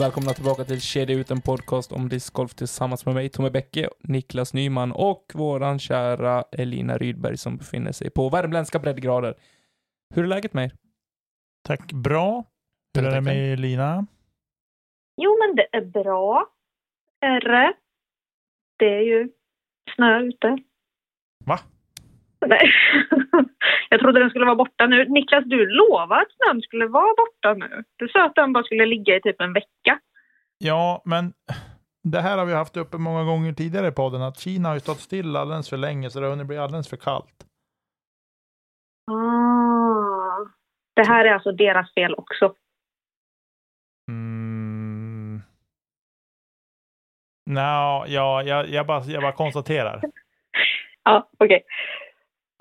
Välkomna tillbaka till Kedja ut en podcast om discgolf tillsammans med mig, Tommy Bäcke, Niklas Nyman och våran kära Elina Rydberg som befinner sig på värmländska breddgrader. Hur är läget med er? Tack, bra. Hur är det med Lina? Jo, men det är bra. Är Det är ju snö ute. Va? Nej. Jag trodde den skulle vara borta nu. Niklas, du lovade att snön skulle vara borta nu. Du sa att den bara skulle ligga i typ en vecka. Ja, men det här har vi haft uppe många gånger tidigare i podden, att Kina har ju stått still alldeles för länge, så det har hunnit bli alldeles för kallt. Ah. Det här är alltså deras fel också. Mm. No, ja, jag, jag, bara, jag bara konstaterar. Ja, okej.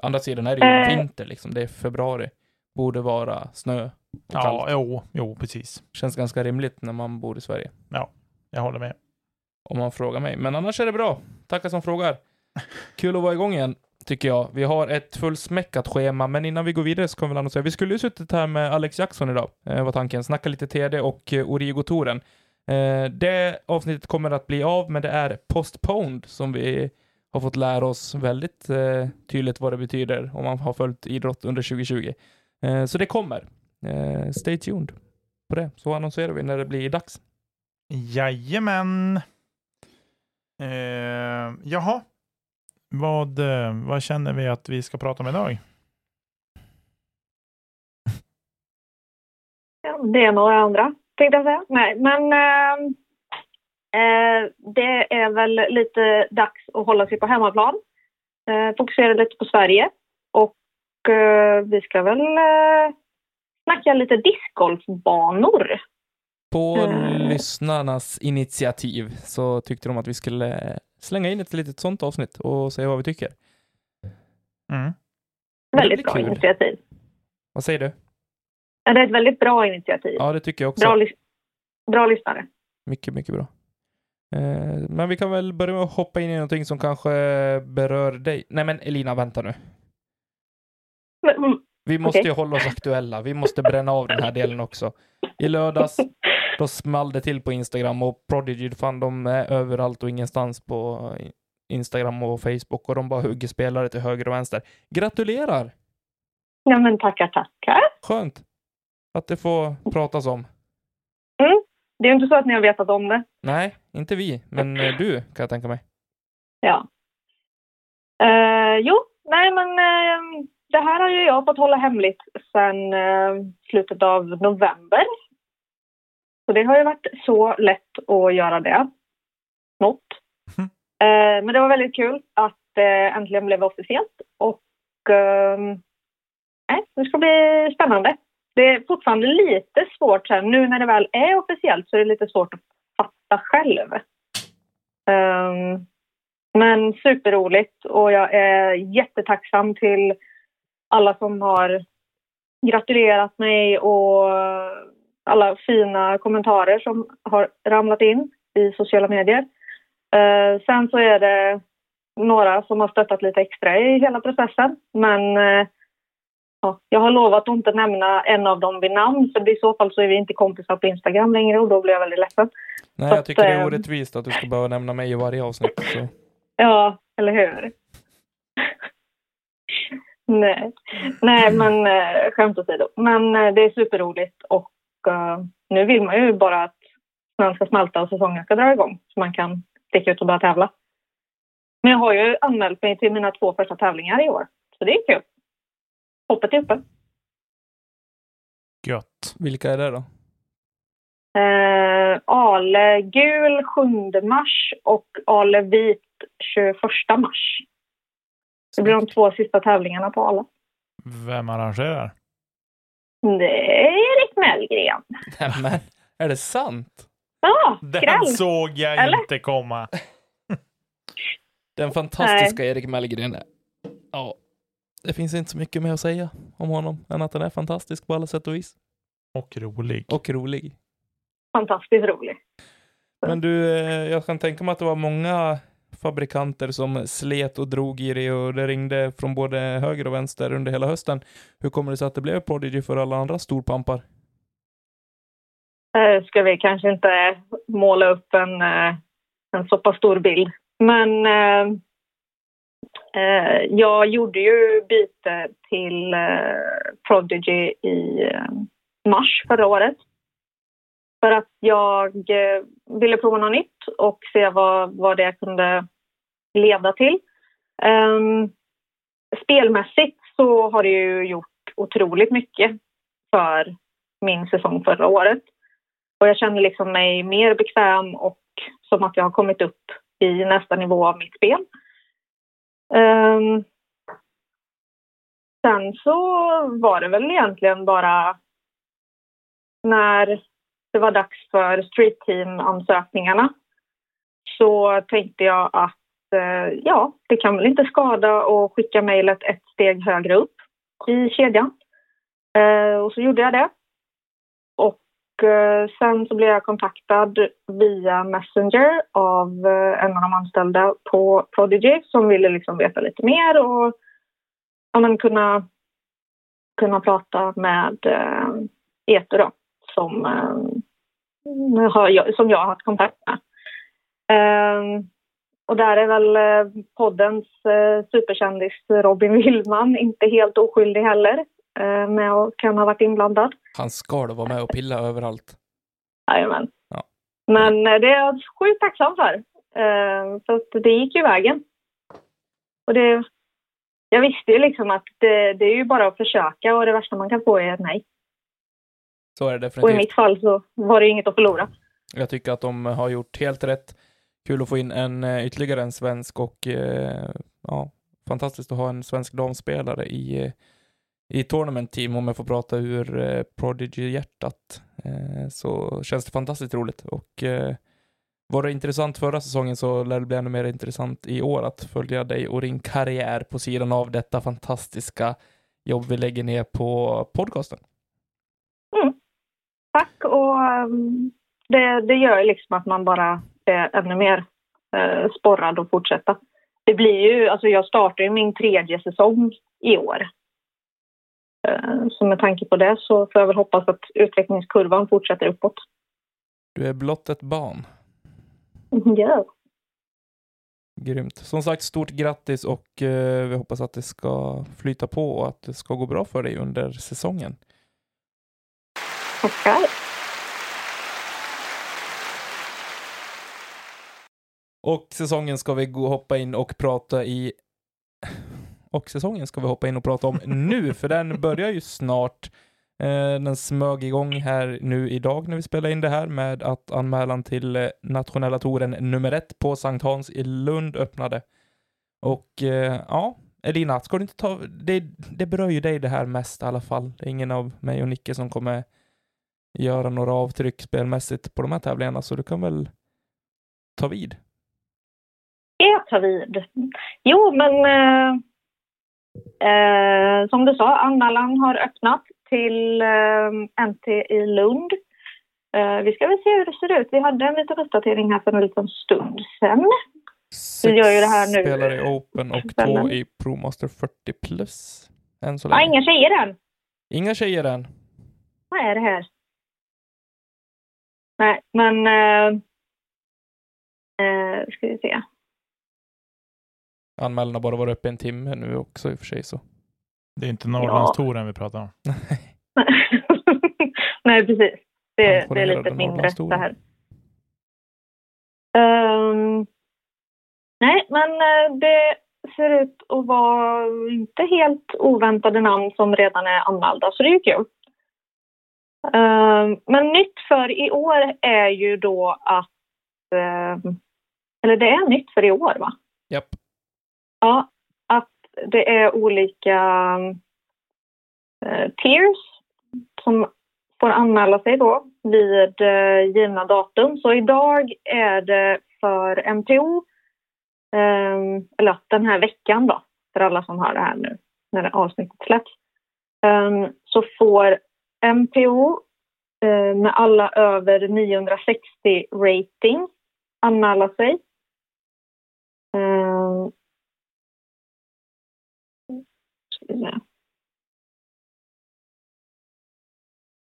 Andra sidan är det ju Eh. vinter liksom, det är februari. Borde vara snö och Ja, kallt. jo, jo, precis. Känns ganska rimligt när man bor i Sverige. Jag håller med. Om man frågar mig. Men annars är det bra. Tackar som frågar. Kul att vara igång igen, tycker jag. Vi har ett fullsmäckat schema, men innan vi går vidare så kommer vi annonsera. Vi skulle ju suttit här med Alex Jackson idag, eh, var tanken. Snacka lite TD och eh, Origo-touren. Eh, det avsnittet kommer att bli av, men det är postponed som vi har fått lära oss väldigt eh, tydligt vad det betyder om man har följt idrott under 2020. Eh, så det kommer. Eh, stay tuned på det, så annonserar vi när det blir dags. Jajamän. Eh, jaha. Vad, eh, vad känner vi att vi ska prata om idag? Ja, det är några andra, tänkte jag säga. Nej, men eh, eh, det är väl lite dags att hålla sig på hemmaplan. Eh, fokusera lite på Sverige. Och eh, vi ska väl eh, snacka lite discgolfbanor. På Mm. lyssnarnas initiativ så tyckte de att vi skulle slänga in ett litet sånt avsnitt och säga vad vi tycker. Mm. Väldigt bra kul. initiativ. Vad säger du? Ja, det är ett väldigt bra initiativ. Ja, det tycker jag också. Bra, bra lyssnare. Mycket, mycket bra. Eh, men vi kan väl börja med att hoppa in i någonting som kanske berör dig. Nej, men Elina, vänta nu. Vi måste Okej. ju hålla oss aktuella. Vi måste bränna av den här delen också. I lördags, då small det till på Instagram och Prodigy, fan de är överallt och ingenstans på Instagram och Facebook och de bara hugger spelare till höger och vänster. Gratulerar! Ja, men tackar, tackar. Skönt att det får pratas om. Det är inte så att ni har vetat om det. Nej, inte vi, men eh, du kan jag tänka mig. Ja. Eh, jo, nej men eh, det här har ju jag fått hålla hemligt sedan eh, slutet av november. Så det har ju varit så lätt att göra det. Något. Mm. Eh, men det var väldigt kul att det äntligen blev officiellt. Och eh, nej, det ska bli spännande. Det är fortfarande lite svårt här. Nu när det väl är officiellt så är det lite svårt att fatta själv. Um, men superroligt och jag är jättetacksam till alla som har gratulerat mig och alla fina kommentarer som har ramlat in i sociala medier. Uh, sen så är det några som har stöttat lite extra i hela processen. Men uh, ja, jag har lovat att inte nämna en av dem vid namn för i så fall så är vi inte kompisar på Instagram längre och då blir jag väldigt ledsen. Nej, Så jag tycker det är att, eh, orättvist att du ska behöva nämna mig i varje avsnitt. Så. Ja, eller hur? Nej. Nej, men eh, skämt åsido. Men eh, det är superroligt och eh, nu vill man ju bara att snön ska smälta och säsongen ska dra igång så man kan sticka ut och börja tävla. Men jag har ju anmält mig till mina två första tävlingar i år, så det är kul. Hoppet är uppe. Gött. Vilka är det då? Eh, Ale gul 7 mars och Ale vit 21 mars. Det blir de två sista tävlingarna på Ale. Vem arrangerar? Det är Erik Mellgren. Nej, men, är det sant? Ja, Den skräll! såg jag Eller? inte komma. Den fantastiska Erik Mellgren. Ja, det finns inte så mycket mer att säga om honom än att han är fantastisk på alla sätt och vis. Och rolig. Och rolig. Fantastiskt rolig. Men du, eh, jag kan tänka mig att det var många fabrikanter som slet och drog i det och det ringde från både höger och vänster under hela hösten. Hur kommer det sig att det blev Prodigy för alla andra storpampar? Eh, ska vi kanske inte måla upp en, eh, en så pass stor bild. Men Eh, jag gjorde ju byte till eh, Prodigy i eh, mars förra året. För att jag eh, ville prova något nytt och se vad, vad det kunde leda till. Ehm, spelmässigt så har det ju gjort otroligt mycket för min säsong förra året. Och jag känner liksom mig mer bekväm och som att jag har kommit upp i nästa nivå av mitt spel. Um, sen så var det väl egentligen bara när det var dags för Street Team-ansökningarna så tänkte jag att eh, ja, det kan väl inte skada att skicka mejlet ett steg högre upp i kedjan. Eh, och så gjorde jag det. Och eh, sen så blev jag kontaktad via Messenger av eh, en av de anställda på Prodigy som ville liksom veta lite mer och ja, men kunna, kunna prata med eh, Eto då, som, eh, har jag, som jag har haft kontakt med. Eh, och där är väl eh, poddens eh, superkändis Robin Willman inte helt oskyldig heller eh, med och kan ha varit inblandad. Han ska då vara med och pilla överallt. Jajamän. Ja. Men eh, det är jag sjukt tacksam för. Eh, att det gick ju vägen. Och det, jag visste ju liksom att det, det är ju bara att försöka och det värsta man kan få är ett nej. Så är det Och i definitivt. mitt fall så var det inget att förlora. Jag tycker att de har gjort helt rätt. Kul att få in en eh, ytterligare en svensk och ja, fantastiskt att ha en svensk damspelare i, i tournament team om jag får prata ur eh, Prodigy-hjärtat. Eh, så känns det fantastiskt roligt och eh, var det intressant förra säsongen så lär det bli ännu mer intressant i år att följa dig och din karriär på sidan av detta fantastiska jobb vi lägger ner på podcasten. Mm. Tack och um, det, det gör ju liksom att man bara är ännu mer uh, sporrad att fortsätta. Det blir ju, alltså jag startar ju min tredje säsong i år. Uh, så med tanke på det så får jag väl hoppas att utvecklingskurvan fortsätter uppåt. Du är blott ett barn. Ja. Grymt. Som sagt, stort grattis och eh, vi hoppas att det ska flyta på och att det ska gå bra för dig under säsongen. Tackar. Och säsongen ska vi gå hoppa in och prata i... Och säsongen ska vi hoppa in och prata om nu, för den börjar ju snart. Eh, den smög igång här nu idag när vi spelar in det här med att anmälan till eh, nationella touren nummer ett på Sankt Hans i Lund öppnade. Och eh, ja, Elina, ska du inte ta... Det, det berör ju dig det här mest i alla fall. Det är ingen av mig och Nicke som kommer göra några avtryck spelmässigt på de här tävlingarna, så du kan väl ta vid. Jag tar vid. Jo, men eh, eh, som du sa, anmälan har öppnat till eh, NT i Lund. Eh, vi ska väl se hur det ser ut. Vi hade en liten uppdatering här för en liten stund sedan. Sex gör ju det här nu. spelare i Open och Kvällen. två i ProMaster 40 plus. Än så Ja, länge. inga tjejer än. Inga tjejer än. Vad är det här? Nej, men... Eh, eh, ska vi se. Anmälan har bara varit uppe en timme nu också i och för sig så. Det är inte Norrlandstouren vi pratar om. Nej, precis. Det, det är lite mindre det här. Ehm, nej, men eh, det ser ut att vara inte helt oväntade namn som redan är anmälda, så det är ju kul. Eh, men nytt för i år är ju då att... eh, eller det är nytt för i år, va? Japp. Ja, att det är olika eh, tiers som får anmäla sig då vid eh, givna datum. Så idag är det för MPO, eh, eller den här veckan då, för alla som hör det här nu när det avsnittet släpps, eh, så får MPO eh, med alla över 960 rating anmäla sig. Ehm, Eh,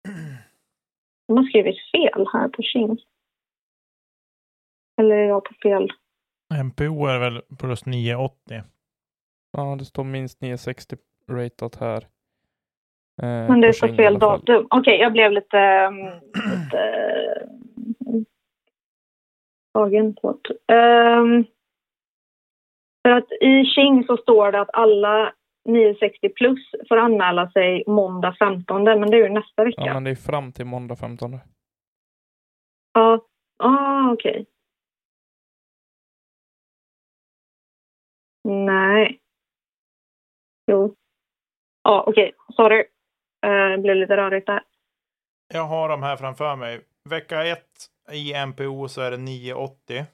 se. De har skrivit fel här på King. Eller är jag på fel? MPO är väl plus 980. Ja, det står minst 960 ratat här. Eh, Men det är så fel datum. Okej, jag blev lite... um, lite um, tagen på. Ehm, för att i King så står det att alla 960 plus får anmäla sig måndag 15, men det är ju nästa vecka. Ja, men det är fram till måndag 15. Ja, ah, okej. Nej. Jo. Ja, okej. Sorry. Eh, Det blev lite rörigt där. Jag har de här framför mig. Vecka 1 i MPO så är det 980.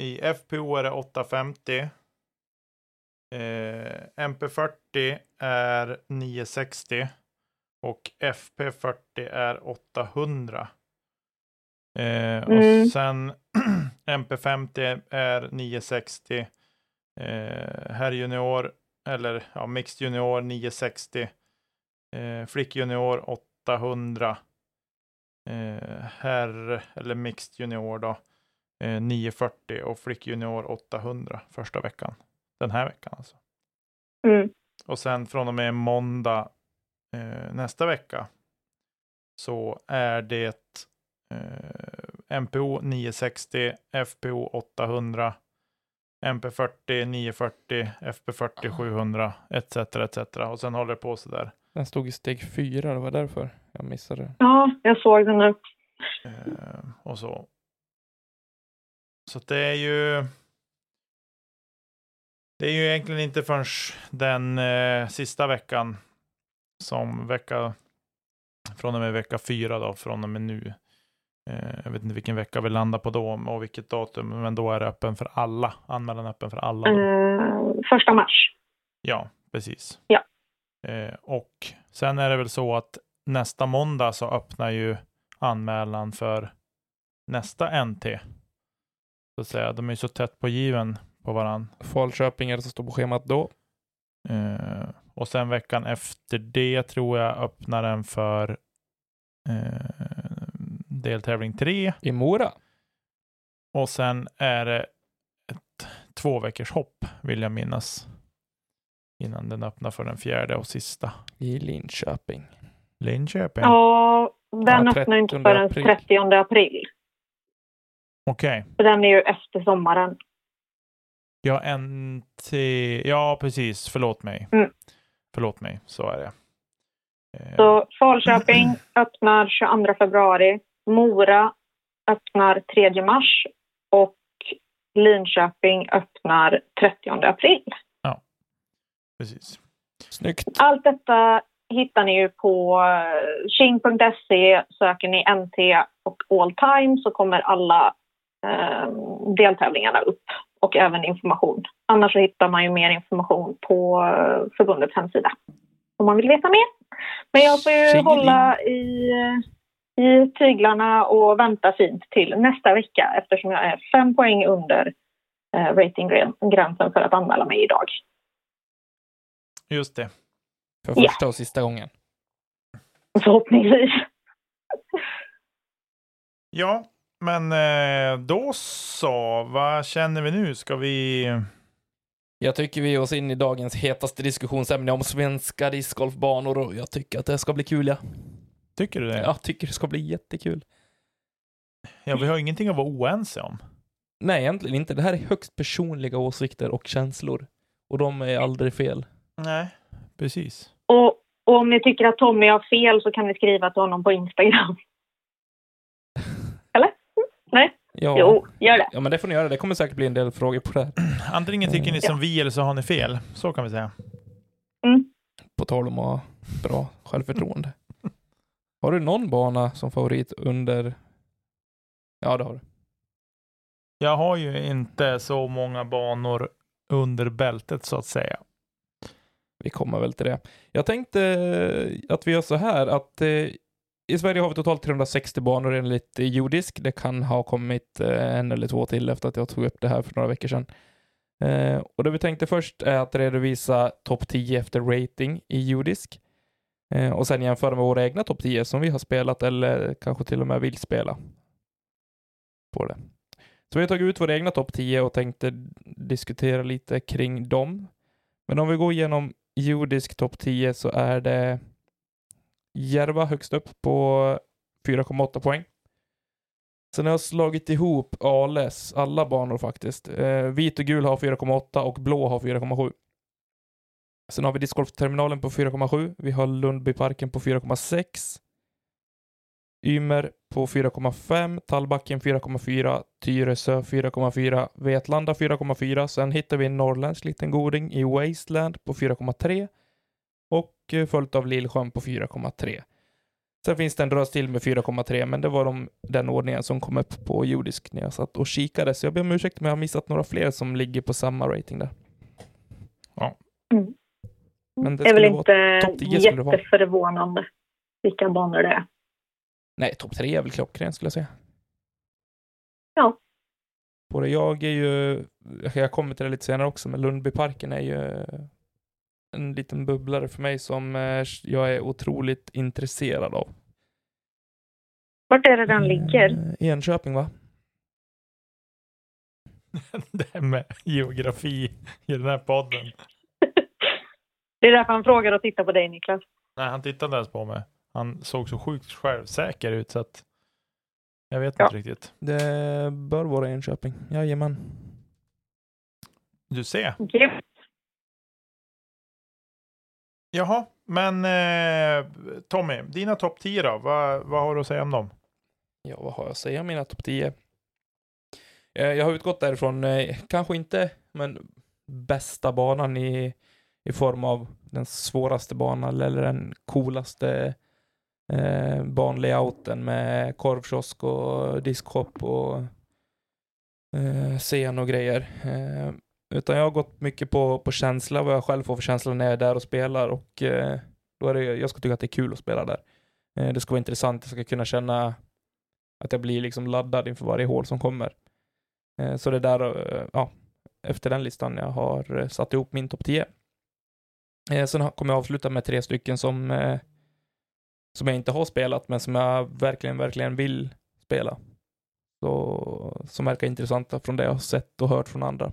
I FPO är det 850. Eh, MP40 är 960. Och FP40 är 800. Eh, Mm. Och sen MP50 är 960. Eh, herr junior, eller ja, mixed junior 960. Eh, flick junior 800. Eh, herr eller mixed junior då eh, 940 och flick junior 800 första veckan. Den här veckan alltså. Mm. Och sen från och med måndag eh, nästa vecka så är det eh, MPO 960, FPO 800, MP40 940, FP40 700 etc. etc. Och sen håller det på så där. Den stod i steg fyra, det var därför jag missade. Ja, jag såg den nu. Eh, och så. Så det är ju. Det är ju egentligen inte förrän den eh, sista veckan som vecka från och med vecka fyra då, från och med nu. Eh, jag vet inte vilken vecka vi landar på då och vilket datum, men då är det öppen för alla. Anmälan är öppen för alla. Eh, första mars. Ja, precis. Ja. Eh, och sen är det väl så att nästa måndag så öppnar ju anmälan för nästa NT. Så att säga, de är ju så tätt på given på varann. Falköping är det som står på schemat då. Eh, och sen veckan efter det tror jag öppnar den för eh, deltävling 3. I Mora. Och sen är det ett två veckors hopp vill jag minnas. Innan den öppnar för den fjärde och sista. I Linköping. Linköping. Ja, den Ja, öppnar inte 30 förrän april. 30 april. Okej. För den är ju efter sommaren. Ja, NT. Ja, precis. Förlåt mig. Mm. Förlåt mig. Så är det. Eh, Så Falköping öppnar 22 februari. Mora öppnar 3 mars. Och Linköping öppnar 30 april. precis. Snyggt. Allt detta hittar ni ju på eh, king.se. Söker ni NT och all time så kommer alla eh, deltävlingarna upp och även information. Annars så hittar man ju mer information på eh, förbundets hemsida om man vill veta mer. Men jag får ju Tjingeling. hålla i, i tyglarna och vänta fint till nästa vecka eftersom jag är fem poäng under eh, ratinggränsen för att anmäla mig idag. Just det. För första och sista gången. Förhoppningsvis. Ja, men eh, då så. Vad känner vi nu? Ska vi... Jag tycker vi ger oss in i dagens hetaste diskussionsämne om svenska discgolfbanor och jag tycker att det ska bli kul ja. Tycker du det? Jag tycker det ska bli jättekul. Ja, vi har ingenting att vara oense om. Nej, egentligen inte. Det här är högst personliga åsikter och känslor. Och de är aldrig fel. Nej, precis. Och, Och om ni tycker att Tommy har fel så kan ni skriva till honom på Instagram. Nej? Ja. Jo, gör det. ja, men det får ni göra. Det kommer säkert bli en del frågor på det här. Antingen tycker ni som vi eller så har ni fel. Så kan vi säga. Mm. På tal om att ha bra självförtroende. Har du någon bana som favorit under... Ja, det har du. Jag har ju inte så många banor under bältet så att säga. Vi kommer väl till det. Jag tänkte att vi gör så här att eh, i Sverige har vi totalt 360 banor enligt jordisk. Det kan ha kommit eh, en eller två till efter att jag tog upp det här för några veckor sedan. Eh, och det vi tänkte först är att redovisa topp 10 efter rating i jordisk. Eh, och sen jämföra med våra egna topp 10 som vi har spelat eller kanske till och med vill spela. På det. Så vi har tagit ut våra egna topp 10 och tänkte diskutera lite kring dem. Men om vi går igenom jordisk topp 10 så är det Järva högst upp på 4,8 poäng. Sen har jag slagit ihop Ales alla banor faktiskt. Eh, vit och gul har 4,8 och blå har 4,7. Sen har vi discgolfterminalen på 4,7. Vi har Lundbyparken på 4,6. Ymer på 4,5, Tallbacken 4,4, Tyresö 4,4, Vetlanda 4,4. Sen hittar vi en norrländsk liten goding i Wasteland på 4,3 och följt av Lillsjön på 4,3. Sen finns det en drös till med 4,3 men det var de, den ordningen som kom upp på jordisk när jag satt och kikade. Så jag ber om ursäkt om jag har missat några fler som ligger på samma rating där. Mm. Men det är väl skulle vara inte topp 10 skulle det vara. jätteförvånande vilka banor det är. Nej, topp tre är väl klockren skulle jag säga. Ja. Både jag är ju, jag kommer till det lite senare också, men Lundbyparken är ju en liten bubblare för mig som eh, jag är otroligt intresserad av. Vart är det den ligger? Eh, Enköping va? Det här med geografi i den här podden. Det är därför han frågar och tittar på dig Niklas. Nej, han tittade inte ens på mig. Han såg så sjukt självsäker ut så att jag vet Ja. inte riktigt. Det bör vara Enköping. Jajamän. Du ser. Grymt. Jaha, men eh, Tommy, dina topp 10 då? Vad, vad har du att säga om dem? Ja, vad har jag att säga om mina topp 10? Eh, Jag har utgått därifrån, eh, kanske inte, men bästa banan i, i form av den svåraste banan eller den coolaste eh, banlayouten med korvkiosk och diskhopp och eh, scen och grejer. Eh, utan jag har gått mycket på, på känsla, vad jag själv får för känsla när jag är där och spelar och eh, då är det, jag ska tycka att det är kul att spela där. Eh, det ska vara intressant, jag ska kunna känna att jag blir liksom laddad inför varje hål som kommer. Eh, så det är där, eh, ja, efter den listan jag har eh, satt ihop min topp 10. Eh, sen kommer jag avsluta med tre stycken som, eh, som jag inte har spelat, men som jag verkligen, verkligen vill spela. Så, som verkar intressanta från det jag har sett och hört från andra.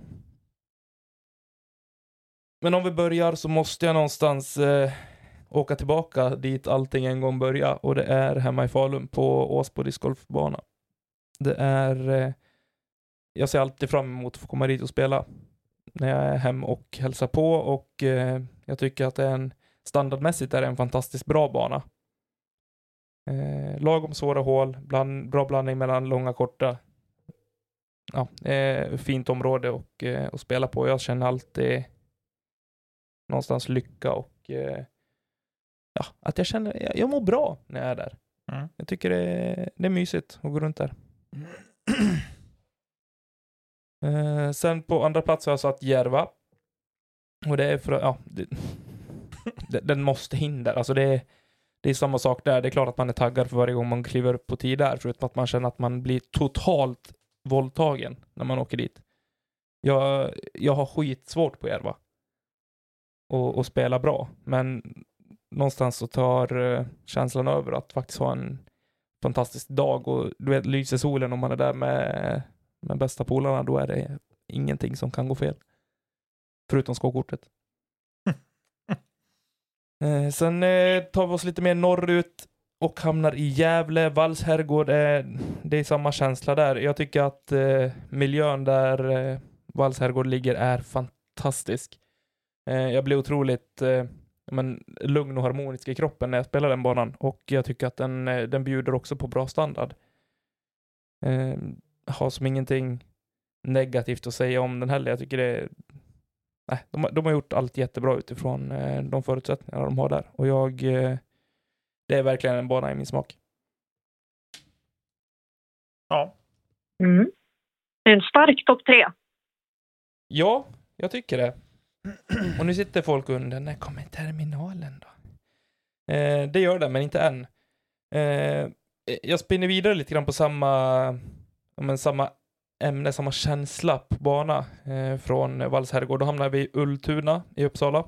Men om vi börjar så måste jag någonstans eh, åka tillbaka dit allting en gång började och det är hemma i Falun på Åsbo discgolfbana. Det är, eh, jag ser alltid fram emot att få komma dit och spela när jag är hem och hälsar på och eh, jag tycker att det är en standardmässigt är det en fantastiskt bra bana. Eh, lagom svåra hål, bland, bra blandning mellan långa och korta. Ja, eh, fint område och, eh, att spela på. Jag känner alltid någonstans lycka och eh, ja, att jag känner, jag, jag mår bra när jag är där. Mm. Jag tycker det är, det är mysigt att gå runt där. Eh, sen på andra plats har jag satt Järva. Och det är för att, ja, det, den måste in där. Alltså det är, det är samma sak där. Det är klart att man är taggad för varje gång man kliver upp på tid där, förutom att man känner att man blir totalt våldtagen när man åker dit. Jag, jag har skitsvårt på Järva. Och, och spela bra, men någonstans så tar eh, känslan över att faktiskt ha en fantastisk dag och du vet, lyser solen om man är där med, med bästa polarna, då är det ingenting som kan gå fel. Förutom skåkortet. Eh, sen eh, tar vi oss lite mer norrut och hamnar i Gävle. Valls herrgård, är, det är samma känsla där. Jag tycker att eh, miljön där eh, Valls herrgård ligger är fantastisk. Eh, jag blir otroligt eh, men, lugn och harmonisk i kroppen när jag spelar den banan. Och jag tycker att den, eh, den bjuder också på bra standard. Eh, har som ingenting negativt att säga om den heller. Jag tycker det. Nej, de, har- de har gjort allt jättebra utifrån eh, de förutsättningar de har där. Och jag... Eh, det är verkligen en bana i min smak. Ja, Mm. En stark topp tre. Ja, jag tycker det. Och nu sitter folk under, när kommer terminalen då? Eh, det gör det, men inte än. Eh, eh, jag spinner vidare lite grann på samma, men samma ämne, samma känsla på bana eh, från Valls herrgård. Då hamnar vi i Ultuna i Uppsala.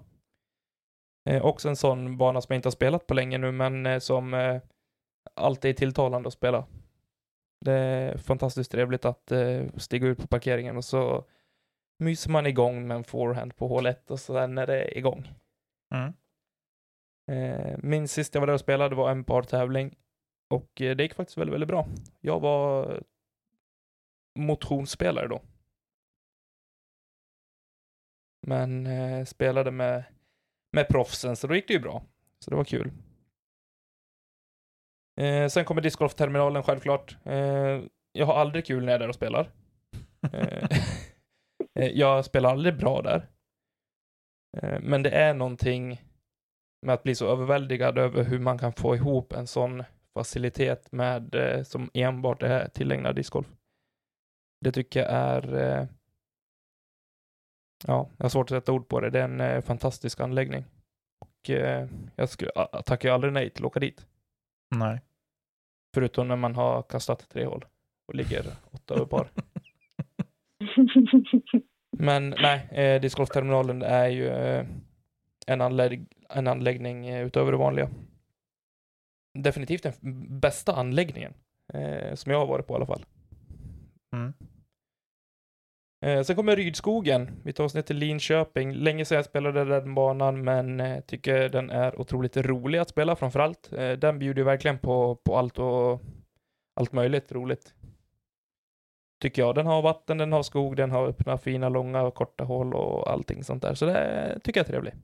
Eh, också en sån bana som jag inte har spelat på länge nu, men eh, som eh, alltid är tilltalande att spela. Det är fantastiskt trevligt att eh, stiga ut på parkeringen och så myser man igång med en forehand på hål 1 och sen är det igång. Mm. Eh, min sista jag var där och spelade var en partävling och eh, det gick faktiskt väldigt, väldigt bra. Jag var motionsspelare då. Men eh, spelade med, med proffsen så då gick det ju bra. Så det var kul. Eh, sen kommer discgolfterminalen självklart. Eh, jag har aldrig kul när jag är där och spelar. Eh, Eh, Jag spelar aldrig bra där. Eh, Men det är någonting med att bli så överväldigad över hur man kan få ihop en sån facilitet med, eh, som enbart är tillägnad discgolf. Det tycker jag är... eh, Ja, jag har svårt att sätta ord på det. Det är en eh, fantastisk anläggning. Och eh, jag skulle, tackar aldrig nej till att åka dit. Nej. Förutom när man har kastat tre hål och ligger åtta över par. Men nej, eh, discgolfterminalen är ju eh, en, anlägg en anläggning eh, utöver det vanliga. Definitivt den bästa anläggningen eh, som jag har varit på i alla fall. Mm. Eh, sen kommer Rydskogen. Vi tar oss ner till Linköping. Länge sedan jag spelade den banan, men eh, tycker den är otroligt rolig att spela framförallt. Eh, den bjuder ju verkligen på, på allt och allt möjligt roligt. Tycker jag. Den har vatten, den har skog, den har öppna, fina, långa och korta hål och allting sånt där. Så det tycker jag är trevligt.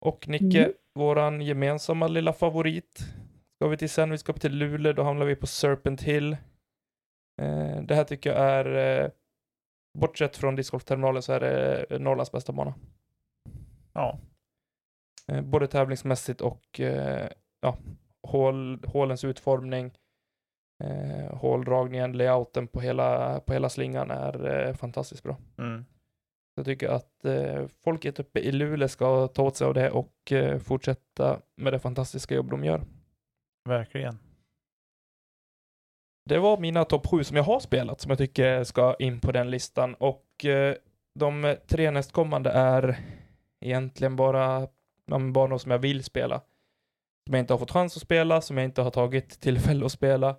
Och Nicke, Mm. våran gemensamma lilla favorit, ska vi till sen. Vi ska upp till Luleå, då hamnar vi på Serpent Hill. Eh, det här tycker jag är, eh, bortsett från discgolfterminalen så är det eh, Norrlands bästa bana. Ja. Eh, både tävlingsmässigt och ja, hål, hålens utformning, eh, håldragningen, layouten på hela, på hela slingan är eh, fantastiskt bra. Mm. Jag tycker att eh, folket uppe i Luleå ska ta åt sig av det och eh, fortsätta med det fantastiska jobb de gör. Verkligen. Det var mina topp sju som jag har spelat som jag tycker ska in på den listan och eh, de tre nästkommande är egentligen bara men banor som jag vill spela. Som jag inte har fått chans att spela, som jag inte har tagit tillfälle att spela.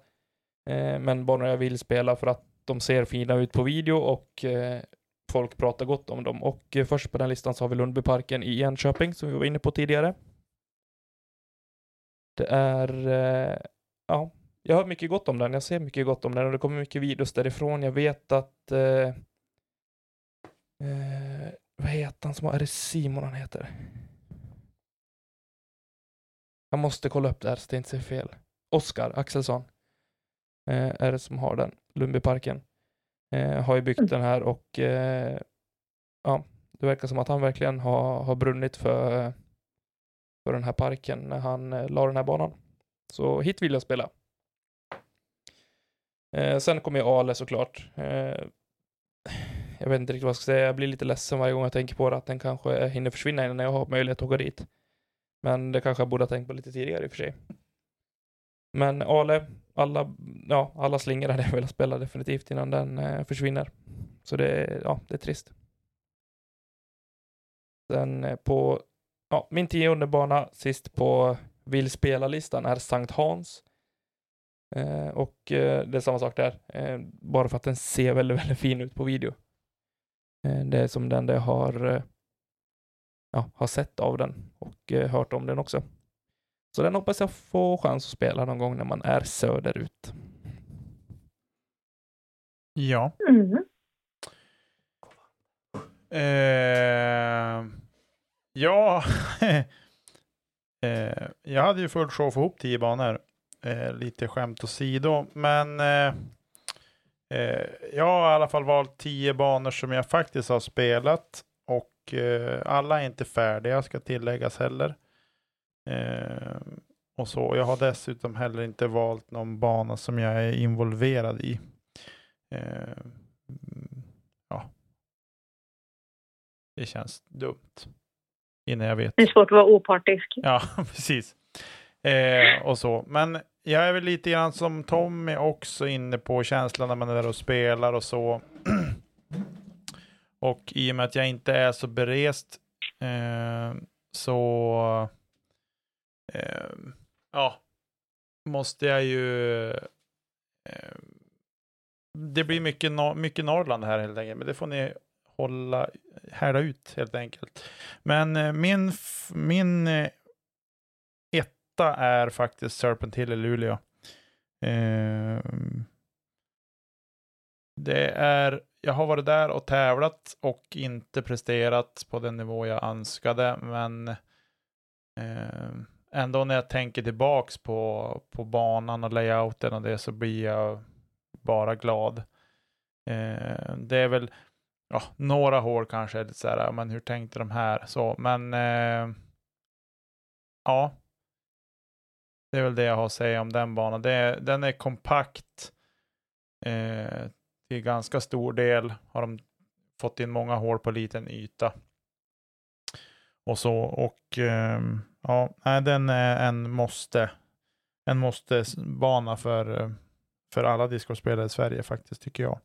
Eh, men banor jag vill spela för att de ser fina ut på video och eh, folk pratar gott om dem. Och eh, först på den listan så har vi Lundbyparken i Enköping som vi var inne på tidigare. Det är, ja, jag hör mycket gott om den. Jag ser mycket gott om den och det kommer mycket videos därifrån. Jag vet att, eh, eh, vad heter han som har, är det Simon han heter? Jag måste kolla upp det här så det inte ser fel. Oskar Axelsson är det som har den, Lundbyparken. Eh, har ju byggt den här och eh, ja, det verkar som att han verkligen har, har brunnit för, för den här parken när han eh, la den här banan. Så hit vill jag spela. Eh, sen kommer ju Ale såklart. Eh, jag vet inte riktigt vad jag ska säga. Jag blir lite ledsen varje gång jag tänker på det, att den kanske hinner försvinna innan jag har möjlighet att gå dit. Men det kanske jag borde ha tänkt på lite tidigare i och för sig. Men Ale, alla, ja, alla slingor hade jag velat spela definitivt innan den eh, försvinner. Så det, är- ja, det är trist. Sen eh, på, ja, min tionde bana sist på vill spela-listan är Sankt Hans. Eh, och eh, det är samma sak där. Eh, bara för att den ser väldigt, väldigt fin ut på video. Eh, det är som den jag har, eh, ja, har sett av den och eh, hört om den också. Så den hoppas jag få chans att spela någon gång när man är söderut. Ja. Mm. Eh, Ja, eh, jag hade ju fullt sjå att få ihop tio banor. Eh, lite skämt åsido, men eh, eh, jag har i alla fall valt tio banor som jag faktiskt har spelat och eh, alla är inte färdiga ska tilläggas heller. Eh, och så. Jag har dessutom heller inte valt någon bana som jag är involverad i. Eh, ja. Det känns dumt. Innan jag vet. Det är svårt att vara opartisk. Ja, precis. Eh, och så. Men jag är väl lite grann som Tommy också inne på känslan när man är där och spelar och så. och i och med att jag inte är så berest eh, så eh, ja, måste jag ju eh, det blir mycket, mycket Norrland här helt enkelt, men det får ni hålla, härda ut helt enkelt. Men eh, min, min eh, etta är faktiskt Serpent Hill i Luleå. Eh, det är, jag har varit där och tävlat och inte presterat på den nivå jag önskade, men eh, ändå när jag tänker tillbaks på, på banan och layouten och det så blir jag bara glad. Eh, det är väl ja, några hål kanske, lite så här, men hur tänkte de här? Så, men eh, ja, det är väl det jag har att säga om den banan. Det, den är kompakt eh, till ganska stor del. Har de fått in många hål på liten yta. Och så, och eh, ja, den är en måste. En måste bana för, för alla discospelare i Sverige faktiskt, tycker jag.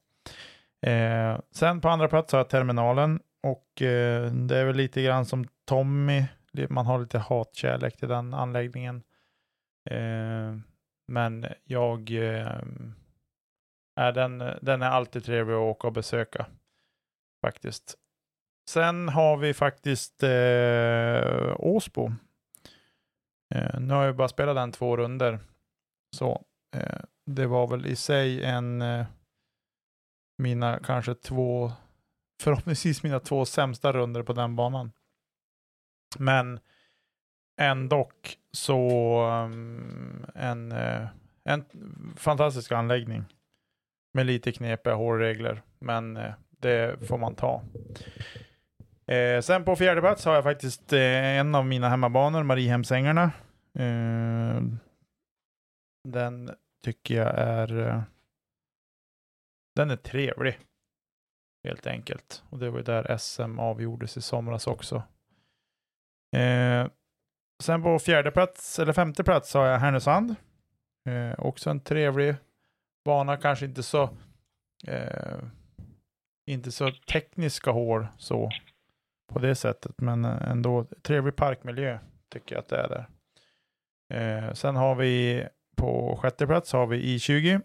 Eh, sen på andra plats har jag terminalen och eh, det är väl lite grann som Tommy. Man har lite hatkärlek till den anläggningen. Eh, men jag eh, är den, den är alltid trevlig att åka och besöka faktiskt. Sen har vi faktiskt eh, Åsbo. Eh, nu har jag bara spelat den två runder. Så eh, det var väl i sig en eh, mina kanske två, förhoppningsvis mina två sämsta runder på den banan. Men ändå så um, en, eh, en fantastisk anläggning med lite knepiga hårregler, men eh, det får man ta. Eh, sen på fjärde plats har jag faktiskt eh, en av mina hemmabanor, Mariehemsängarna. Eh, den tycker jag är eh, den är trevlig. Helt enkelt. Och det var ju där SM avgjordes i somras också. Eh, sen på fjärde plats, eller femte plats har jag Härnösand. Eh, också en trevlig bana, kanske inte så eh, inte så tekniska hål så på det sättet, men ändå trevlig parkmiljö tycker jag att det är där. Eh, sen har vi på sjätte plats har vi I20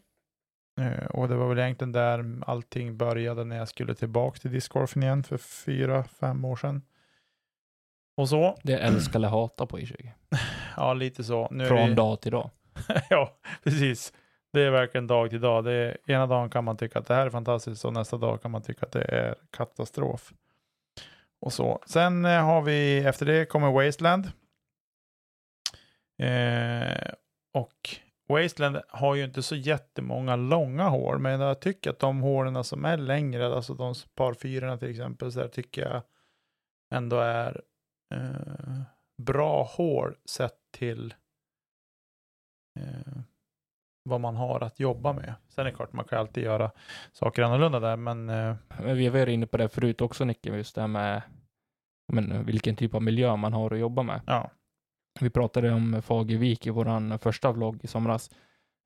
Eh, och det var väl egentligen där allting började när jag skulle tillbaka till discgolfen igen för fyra, fem år sedan. Och så. Det är älska eller hata på i20. ja, lite så. Nu Från vi... dag till dag. ja, precis. Det är verkligen dag till dag. Det är, ena dagen kan man tycka att det här är fantastiskt och nästa dag kan man tycka att det är katastrof. Och så. Sen eh, har vi, efter det kommer Wasteland. Eh, och Wasteland har ju inte så jättemånga långa hål, men jag tycker att de hålen som är längre, alltså de par fyrorna till exempel, så där tycker jag ändå är eh, bra hål sett till eh, vad man har att jobba med. Sen är det klart, man kan alltid göra saker annorlunda där, men... Eh... men vi har varit inne på det förut också, Nicke, just det här med men, vilken typ av miljö man har att jobba med. Ja. Vi pratade om Fagervik i vår första vlogg i somras.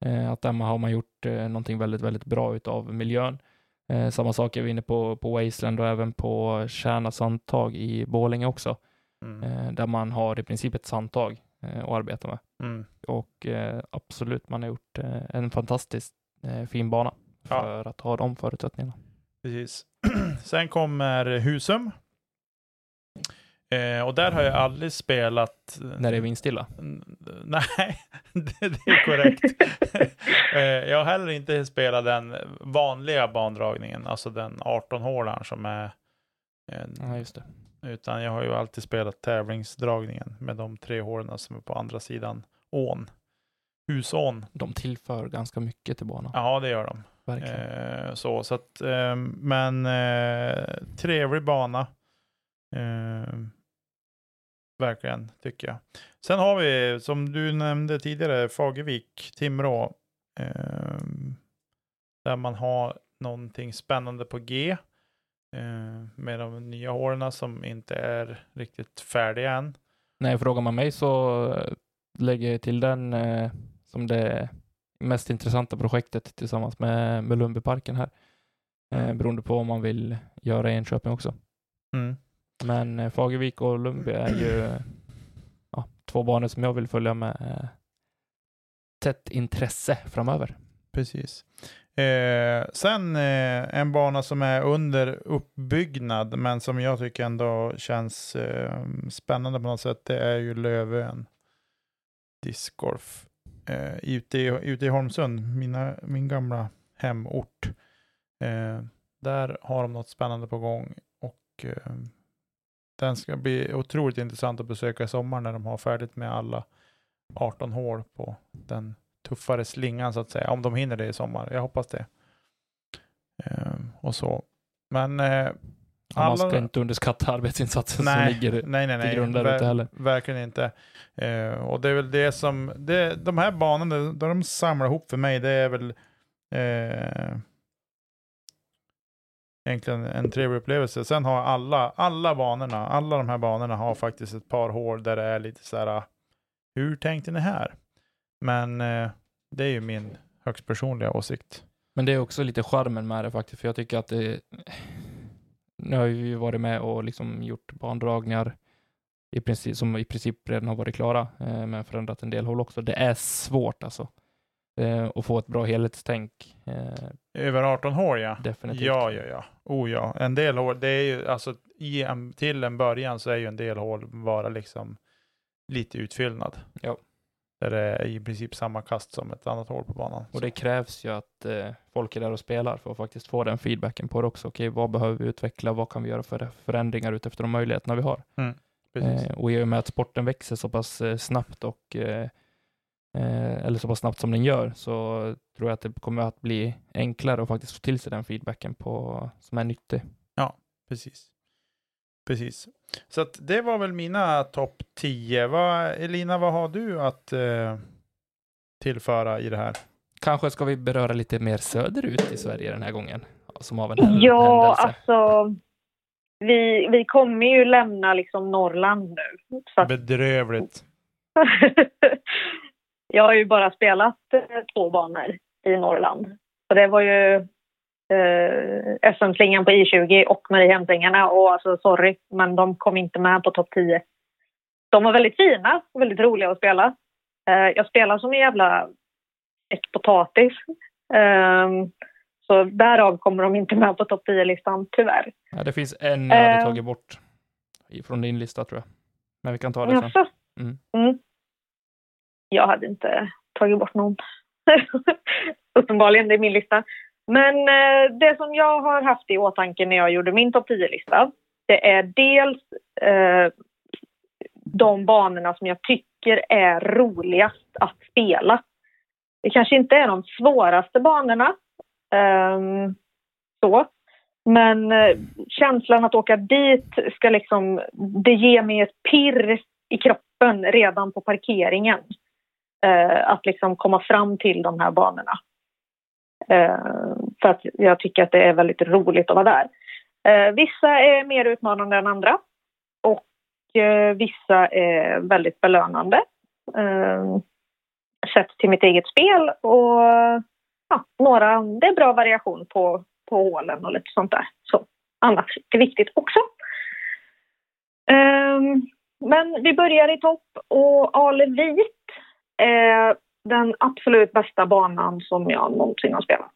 Eh, att där har man gjort eh, någonting väldigt, väldigt bra utav miljön. Eh, samma sak är vi inne på på Wasteland och även på Kärna sandtag i Bålänge också. Mm. Där man har i princip ett sandtag eh, att arbeta med. Mm. Och eh, absolut, man har gjort eh, en fantastiskt fin bana för ja. att ha de förutsättningarna. Precis. Sen kommer Husum Eh, och där har jag aldrig spelat... När det är vindstilla? Nej, det, det, är korrekt. eh, jag har heller inte spelat den vanliga bandragningen, alltså den 18-hålaren som är en, ja, just det. Utan jag har ju alltid spelat tävlingsdragningen med de tre hålen som är på andra sidan ån. Husån. De tillför ganska mycket till banan. Ja, det gör de. Verkligen. Eh, så, så att, eh, men eh, trevlig bana. Eh, verkligen, tycker jag. Sen har vi, som du nämnde tidigare, Fagervik, Timrå. Eh, där man har någonting spännande på G. Eh, med de nya hålen som inte är riktigt färdiga än. Nej, frågar man mig så eh, lägger jag till den eh, som det mest intressanta projektet tillsammans med, med Lundbyparken här. Eh, beroende på om man vill göra i Enköping också. Mm. Men Fagervik och Lundby är ju ja, två banor som jag vill följa med tätt intresse framöver. Precis. Eh, sen eh, en bana som är under uppbyggnad, men som jag tycker ändå känns eh, spännande på något sätt, det är ju Lövön discgolf. Eh, ute, i, ute i Holmsund, mina, min gamla hemort. Eh, där har de något spännande på gång och eh, den ska bli otroligt intressant att besöka i sommar när de har färdigt med alla 18 hål på den tuffare slingan så att säga, om de hinner det i sommar. Jag hoppas det. Ehm, och så. Men eh, Ja, Man Alla- ska inte underskatta arbetsinsatsen som nej, ligger nej, nej, till nej, grund där ver- ute heller. verkligen inte. Eh, och det är väl det som, det, de här banorna, där de samlar ihop för mig, det är väl eh, egentligen en trevlig upplevelse. Sen har alla, alla banorna, alla de här banorna har faktiskt ett par hål där det är lite så här, hur tänkte ni här? Men eh, det är ju min högst personliga åsikt. Men det är också lite charmen med det faktiskt, för jag tycker att det... Nu har vi ju varit med och liksom gjort bandragningar i princip, som i princip redan har varit klara, eh, men förändrat en del håll också. Det är svårt alltså. Eh, att få ett bra helhetstänk. Eh, Över 18 hål ja. definitivt. Ja, ja, ja. Oh ja. En del hål, det är ju alltså en, till en början så är ju en del hål bara liksom lite utfyllnad. Ja. Där det är i princip samma kast som ett annat hål på banan. Och det krävs ju att eh, folk är där och spelar för att faktiskt få den feedbacken på det också. Okej, vad behöver vi utveckla? Vad kan vi göra för förändringar utefter de möjligheterna vi har? Precis. Eh, och i och med att sporten växer så pass eh, snabbt och eh, eh, eller så pass snabbt som den gör så tror jag att det kommer att bli enklare att faktiskt få till sig den feedbacken på, som är nyttig. Precis. Precis. Så att det var väl mina topp 10. Vad, Elina, vad har du att eh, tillföra i det här? Kanske ska vi beröra lite mer söderut i Sverige den här gången? Som av en Ja, händelse. alltså. Vi, vi kommer ju lämna liksom Norrland nu. Så att, Bedrövligt. jag har ju bara spelat eh, två banor i Norrland. Och det var ju eh, SM-slingan på I20 och Mariehemsängarna. Och alltså sorry, men de kom inte med på topp 10. De var väldigt fina och väldigt roliga att spela. Eh, jag spelar som en jävla ett potatis. Ehm, så därav kommer de inte med på topp 10-listan, tyvärr. Ja, det finns en jag hade Eh. tagit bort från din lista tror jag. Men vi kan ta det sen. Jaså? Mm. Mm. Jag hade inte tagit bort någon. Uppenbarligen, det är min lista. Men eh, det som jag har haft i åtanke när jag gjorde min topp 10-lista, det är dels eh, de banorna som jag tycker är roligast att spela. Det kanske inte är de svåraste banorna, eh, så. Men eh, känslan att åka dit ska liksom, det ger mig ett pirr i kroppen redan på parkeringen. Eh, att liksom komma fram till de här banorna. Eh, för att jag tycker att det är väldigt roligt att vara där. Eh, vissa är mer utmanande än andra. Och eh, vissa är väldigt belönande. Sett till mitt eget spel. Och ja, några, det är bra variation på, på hålen och lite sånt där. Så annat är viktigt också. Men vi börjar i topp och Alevit är den absolut bästa banan som jag någonsin har spelat.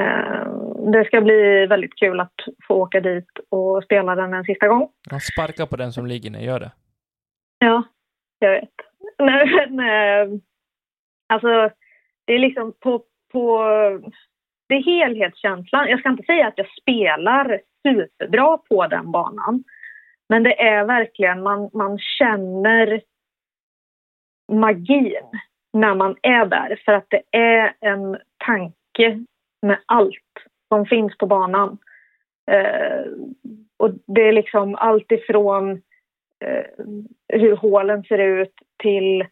Ehm, det ska bli väldigt kul att få åka dit och spela den en sista gång. Ja, sparka på den som ligger ner, gör det. Ja, jag vet. Nej, Men, eh, alltså, det är liksom på, på... Det är helhetskänslan. Jag ska inte säga att jag spelar superbra på den banan. Men det är verkligen, man, man känner magin när man är där. För att det är en tanke med allt som finns på banan. Eh, och det är liksom allt ifrån eh, hur hålen ser ut till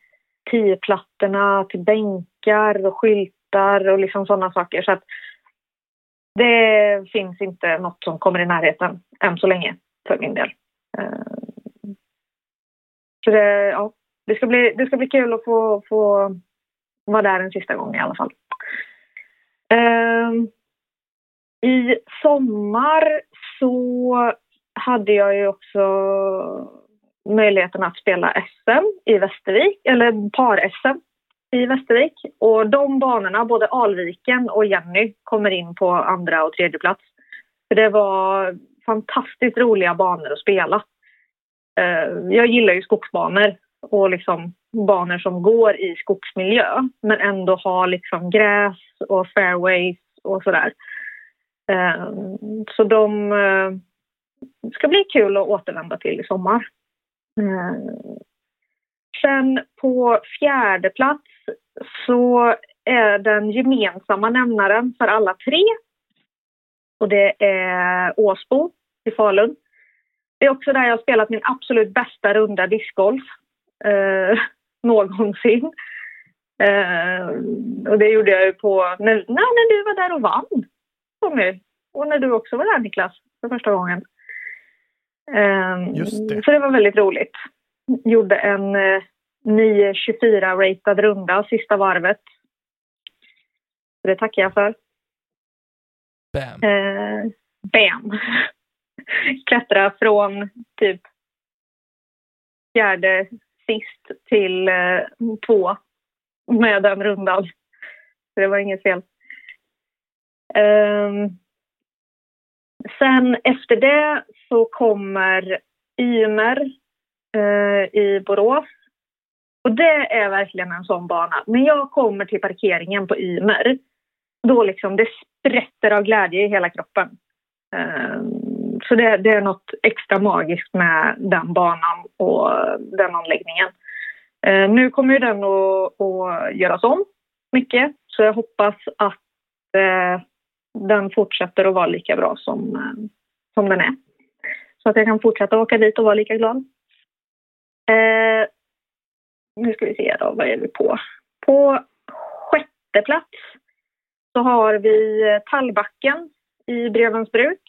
tioplattorna, till bänkar och skyltar och liksom sådana saker. Så att det finns inte något som kommer i närheten än så länge för min del. Eh, så det, ja, det, ska bli, det ska bli kul att få, få vara där en sista gång i alla fall. Eh, I sommar så hade jag ju också möjligheten att spela SM i Västervik, eller par-SM i Västervik. Och de banorna, både Alviken och Jenny, kommer in på andra och tredje plats. För det var fantastiskt roliga banor att spela. Ehm, jag gillar ju skogsbanor och liksom banor som går i skogsmiljö men ändå har liksom gräs och fairways och sådär. där. så de eh, ska bli kul att återvända till i sommar. Ehm, sen på fjärde plats så är den gemensamma nämnaren för alla tre. Och det är Åsbo i Falun. Det är också där jag har spelat min absolut bästa runda discgolf eh, någonsin. Eh, och det gjorde jag ju på när, när du var där och vann, Tommy. Och när du också var där, Niklas, för första gången. Eh, Just det. Så det var väldigt roligt. Gjorde en eh, 9.24-ratad runda sista varvet. Så det tackar jag för. Bam. Eh, bam! Klättra från typ fjärde sist till eh, två med den rundan. Så det var inget fel. Um, sen efter det så kommer Ymer eh, i Borås och det är verkligen en sån bana. När jag kommer till parkeringen på Ymer, då liksom det sprätter av glädje i hela kroppen. Ehm, så det, det, är något extra magiskt med den banan och den anläggningen. Eh, nu kommer ju den att, att göras om mycket, så jag hoppas att eh, den fortsätter att vara lika bra som, eh, som den är. Så att jag kan fortsätta åka dit och vara lika glad. Eh, nu ska vi se då, vad är vi på? På sjätte plats så har vi Tallbacken i Brevens bruk.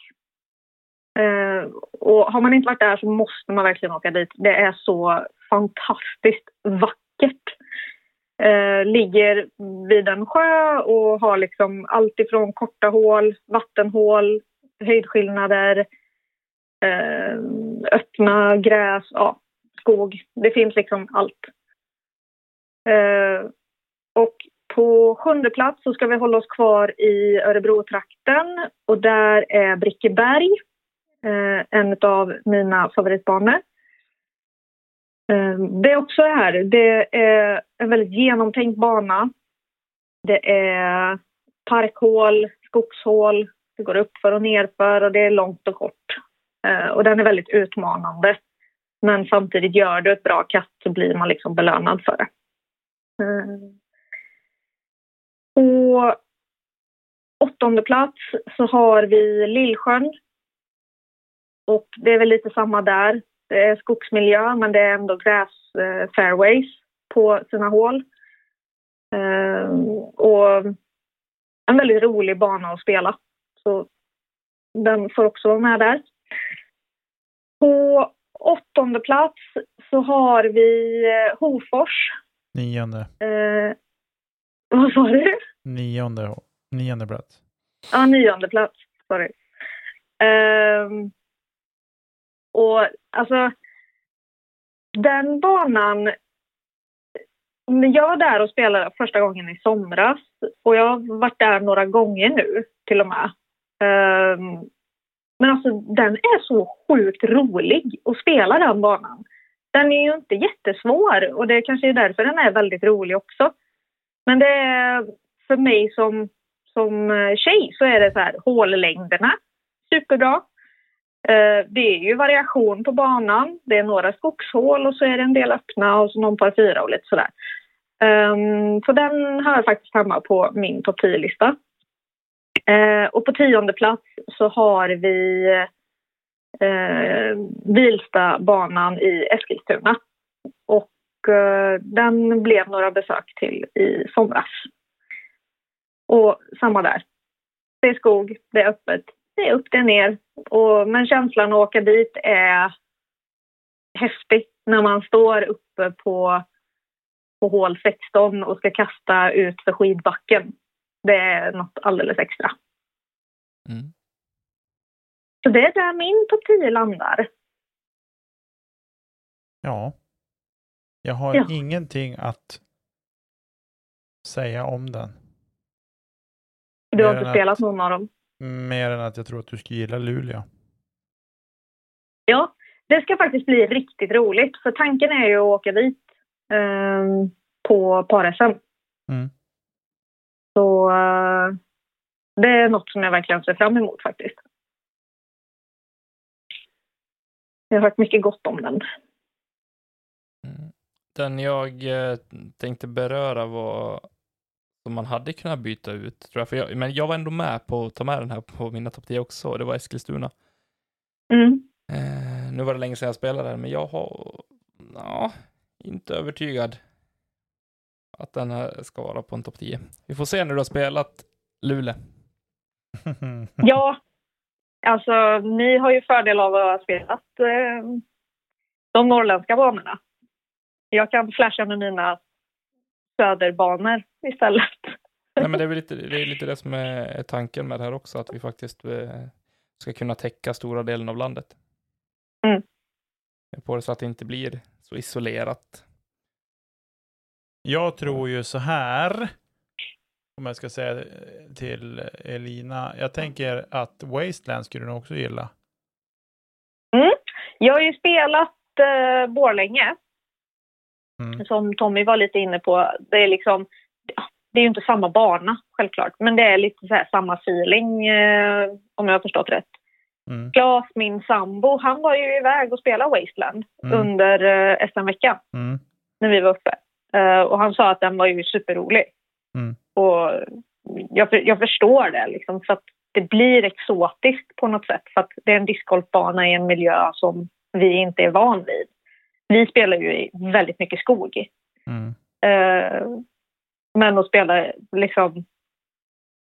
Eh, och har man inte varit där så måste man verkligen åka dit. Det är så fantastiskt vackert. Eh, ligger vid en sjö och har liksom allt ifrån korta hål, vattenhål, höjdskillnader, eh, öppna gräs, ja, skog. Det finns liksom allt. Eh, och på sjunde plats så ska vi hålla oss kvar i Örebro-trakten och där är Brickeberg eh, en av mina favoritbanor. Eh, det är också här, det är en väldigt genomtänkt bana. Det är parkhål, skogshål, det går upp för och nerför och det är långt och kort. Eh, och den är väldigt utmanande. Men samtidigt gör du ett bra kast så blir man liksom belönad för det. Eh, På åttonde plats så har vi Lillsjön. Och det är väl lite samma där. Det är skogsmiljö men det är ändå gräs eh, fairways på sina hål. Eh, och en väldigt rolig bana att spela. Så den får också vara med där. På åttonde plats så har vi eh, Hofors. Nionde. Eh, vad sa du? Nionde, nionde plats. Ja, nionde plats. Sorry. Um, och alltså, den banan... Jag var där och spelade första gången i somras och jag har varit där några gånger nu till och med. Um, men alltså den är så sjukt rolig att spela den banan. Den är ju inte jättesvår och det kanske är därför den är väldigt rolig också. Men det är för mig som, som eh, tjej så är det så här hållängderna, superbra. Eh, det är ju variation på banan. Det är några skogshål och så är det en del öppna och så någon par fyra och lite sådär. Ehm, så den har jag faktiskt hemma på min topp 10-lista. Eh, och på tionde plats så har vi uh, Vilstabanan i Eskilstuna. Och den blev några besök till i somras. Och samma där. Det är skog, det är öppet, det är upp, det är ner. Och, men känslan att åka dit är häftig när man står uppe på, på hål 16 och ska kasta ut för skidbacken. Det är något alldeles extra. Mm. Så det är där min topp 10 landar. Ja. Jag har Ja. ingenting att säga om den. Du har inte spelat någon av dem. Mer än att jag tror att du skulle gilla Luleå. Ja, det ska faktiskt bli riktigt roligt. För tanken är ju att åka dit eh, på par-SM. Mm. Så eh, det är något som jag verkligen ser fram emot faktiskt. Jag har hört mycket gott om den. Mm. Den jag eh, tänkte beröra var som man hade kunnat byta ut, tror jag. För jag. Men jag var ändå med på att ta med den här på mina topp 10 också. Det var Eskilstuna. Mm. Eh, nu var det länge sedan jag spelade den, men jag har ja, inte övertygad att den här ska vara på en topp 10. Vi får se när du har spelat Luleå. Ja, alltså ni har ju fördel av att ha spelat eh, de norrländska banorna. Jag kan flasha med mina söderbanor istället. Nej, men det är väl lite det, är lite det som är, tanken med det här också, att vi faktiskt eh, ska kunna täcka stora delen av landet. Mm. På det så att det inte blir så isolerat. Jag tror ju så här. Om jag ska säga till Elina. Jag tänker att Wasteland skulle du också gilla. Jag har ju spelat eh, Borlänge, Mm. som Tommy var lite inne på. Det är liksom, det är ju inte samma bana självklart, men det är lite så här samma feeling eh, om jag har förstått rätt. Mm. Klas, min sambo, han var ju iväg och spelade Wasteland Mm. under eh, SM-veckan Mm. när vi var uppe. Eh, och han sa att den var ju superrolig. Mm. Och jag, jag förstår det, liksom, för att det blir exotiskt på något sätt. För att det är en discgolfbana i en miljö som vi inte är van vid. Vi spelar ju väldigt mycket skog. Mm. Eh, men att spela liksom...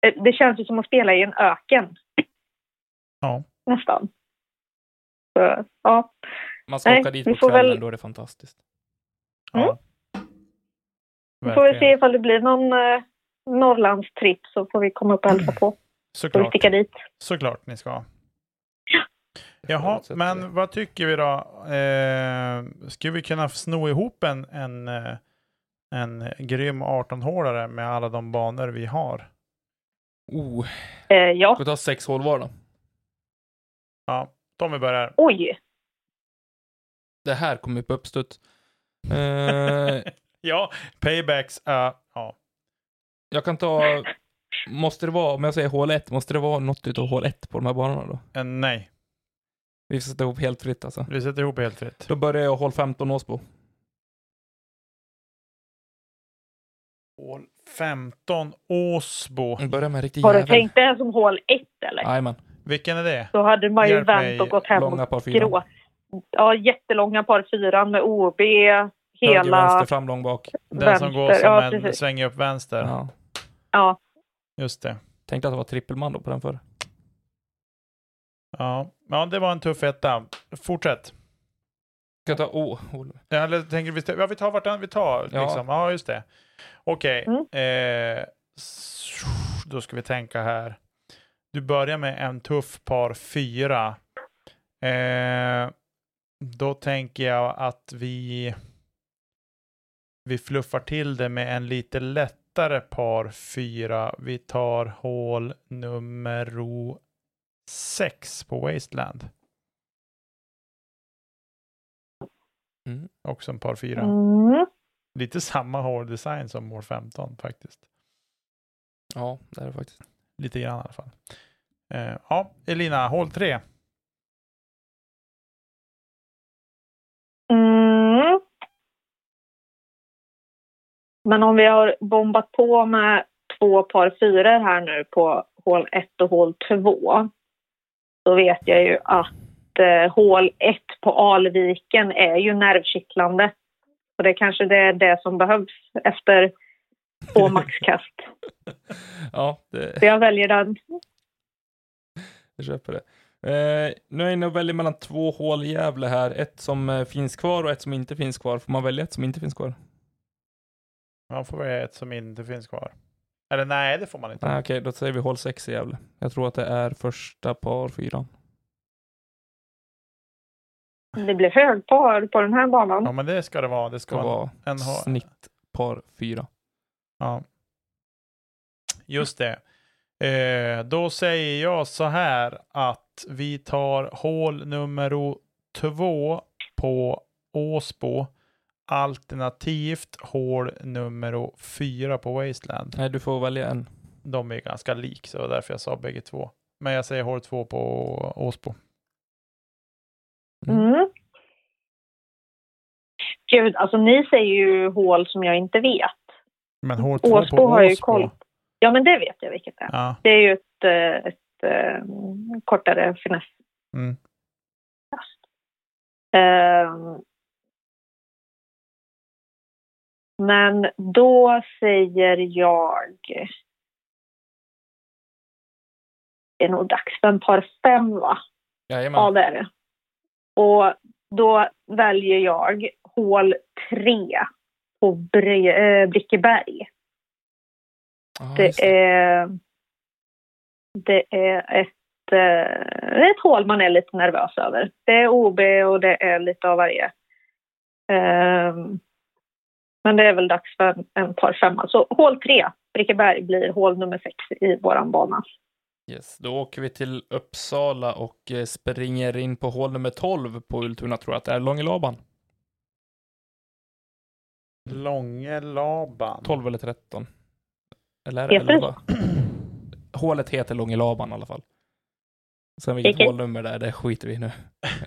eh, Det känns ju som att spela i en öken Ja. nästan. Så, ja. Man ska Nej, åka dit på kvällen, väl- då är det fantastiskt. ja. Vi får väl se ifall det blir någon eh, Norrlandstripp så får vi komma upp och hälsa på. Får vi Såklart. sticka dit. Såklart ni ska. Ja. Jaha, men vad tycker vi då? Eh, skulle vi kunna sno ihop en, en, eh, en grym 18-hålare med alla de banor vi har? Oh, Eh, ja, ska vi ta sex hål var då? Ja, Tommy börjar. oj. Det här kommer upp uppstuds. Eh, Ja, paybacks. Uh, ja. jag kan ta... Måste det vara, om jag säger hål 1, måste det vara något utav hål 1 på de här banorna då? Eh, nej, Vi sätter ihop helt fritt alltså. vi sätter ihop helt fritt. Då börjar jag hål 15 Åsbo. Hål 15, Åsbo. Vi börjar med riktig Har du jävel. tänkt det som hål ett eller? Jajamän. Vilken är det? Då hade man ju Hjälp vänt och gått hem Långa och par fyra. gråt. Ja, jättelånga par fyran med OB, Höger, hela... vänster, fram, lång, bak. Den som går Vänster, som ja, en precis. svänger upp vänster. Ja. Ja, Just det. Tänkte att det var trippelman då på den förr. Ja. ja, det var en tuff etta. Fortsätt. Ska ta... Oh, hål. Ja, Eller tänker vi, ja, vi tar vartannat, vi tar Ja. liksom. Ja, just det. Okej. Mm. Eh, då ska vi tänka här. Du börjar med en tuff par fyra. Eh, då tänker jag att vi vi fluffar till det med en lite lättare par fyra. Vi tar hål nummer sex på Wasteland. Mm, också en par fyra. Mm. Lite samma hårdesign som Mål 15 faktiskt. Ja, det är det faktiskt. Lite grann i alla fall. Eh, ja, Elina, hål 3. Mm. Men om vi har bombat på med två par fyror här nu på hål 1 och hål 2 då vet jag ju att eh, hål 1 på Alviken är ju nervkittlande. Så det kanske det är det som behövs efter två maxkast. ja, det, Så jag väljer den. jag köper det. Eh, nu är jag inne och väljer mellan två hål i Gävle här. Ett som eh, finns kvar och ett som inte finns kvar. Får man välja ett som inte finns kvar? Man får välja ett som inte finns kvar. Eller nej, det får man inte. Nej, okej, då säger vi hål 6 i Gävle. Jag tror att det är första par fyran. Det blir hög par på den här banan. Ja, men det ska det vara. Det ska Ska vara en snitt par fyra. Ja. Just det. Eh, då säger jag så här att vi tar hål nummer två på Åsbo. Alternativt hål nummer fyra på Wasteland. Nej, du får välja en. De är ganska lik, så det var därför jag sa bägge två. Men jag säger hål två på Åsbo. Mm. Gud, alltså ni säger ju hål som jag inte vet. Men hål två Åsbo på har ju koll. Ja, men det vet jag vilket det är. Ja. Det är ju ett, eh, ett, eh, kortare finess. Mm. Ehm. Men då säger jag... Det är nog dags för en par fem, va? Jajamän. Ja, det är det. Och då väljer jag hål tre på Bre- eh, Brickeberg. Ja, just Det är, det är ett, eh, ett hål man är lite nervös över. Det är OB och det är lite av varje. Ehm, men det är väl dags för en, en par femma. Så hål tre, Brickeberg, blir hål nummer sex i våran bana. Yes, då åker vi till Uppsala och eh, springer in på hål nummer 12 på Ultuna, tror jag att det är Långelaban. Långelaban. 12 eller 13. Eller är det Heter det 11? Hålet heter Långelaban i alla fall. Sen vilket hålnummer det är, det skiter vi i nu.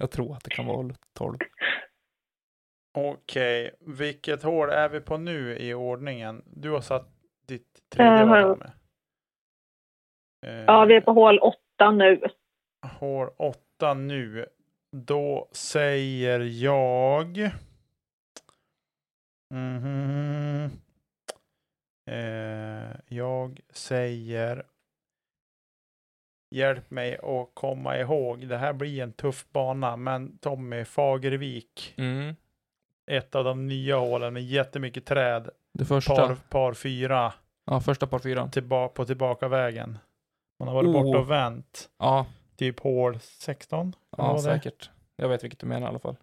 Jag tror att det kan vara hål 12. Okej, vilket hål är vi på nu i ordningen? Du har satt ditt tredje framme. Eh, Ja, vi är på hål åtta nu. Hål åtta nu. Då säger jag... Mhm. Eh, jag säger... Hjälp mig att komma ihåg. Det här blir en tuff bana, men Tommy Fagervik. Mm. Ett av de nya hålen med jättemycket träd. Det första. Par, par fyra Ja, första par fyran. tillba på tillbakavägen. Man har varit Oh. borta och vänt. Ja, Typ hål 16. Kan det ja säkert. Jag vet vilket du menar i alla fall.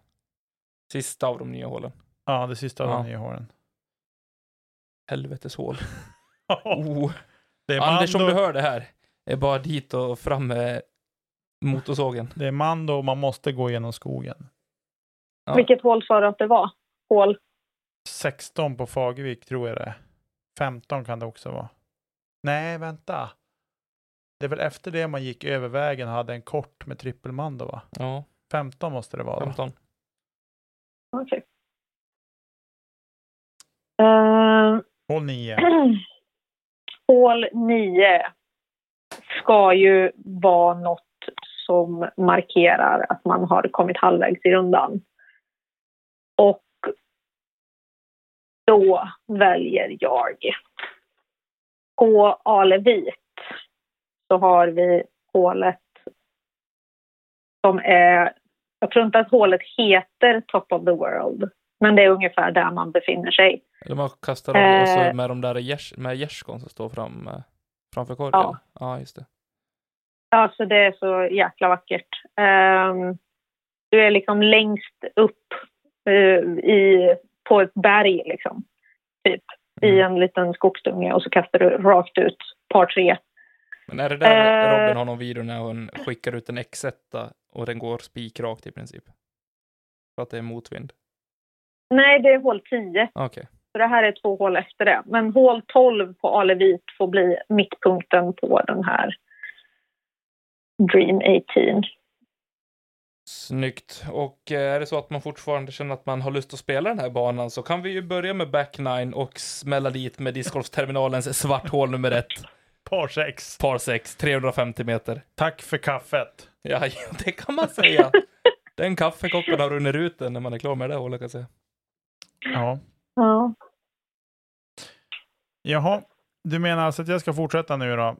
Sista av de nya hålen. Ja, det sista av Ja. de nya hålen. Helvetes hål. Oh. det, är Anders, om Mando, du hör det här, är bara dit och fram med motorsågen. det är Mando och man måste gå genom skogen. Ja. Vilket hål sa du att det var? Hål 16 på Fagervik tror jag det är. 15 kan det också vara. Nej, vänta. Det är väl efter det man gick över vägen och hade en kort med trippelmando va? Ja, 15 måste det vara. va? 15. Okej. Eh, Hål 9. hål 9 ska ju vara något som markerar att man har kommit halvvägs i rundan. Och då väljer jag på Alevit så har vi hålet som är, jag tror inte att hålet heter Top of the World, men det är ungefär där man befinner sig. Eller man kastar av och så Eh. med de där gärs, med gärdsgården som står fram, eh, framför korken. Ja. ja, just det. Alltså det är så jäkla vackert. Ehm, du är liksom längst upp eh, i, på ett berg liksom. Typ. I Mm. en liten skogsdunge och så kastar du rakt ut par tre. Men är det där Eh. Robin har någon video när hon skickar ut en X1 och den går spikrakt i princip? För att det är motvind? Nej, det är hål 10. Okej. Så det här är två hål efter det. Men hål 12 på Alevit får bli mittpunkten på den här Dream 18. Snyggt. Och eh, är det så att man fortfarande känner att man har lust att spela den här banan så kan vi ju börja med back nine och smälla dit med discgolfterminalens svarthål nummer ett. Par sex. Par 6, 350 meter. Tack för kaffet. Ja, det kan man säga. Den kaffekoppen har runnit ut när man är klar med det hålet kan jag säga. Ja. Ja. Jaha, du menar alltså att jag ska fortsätta nu då?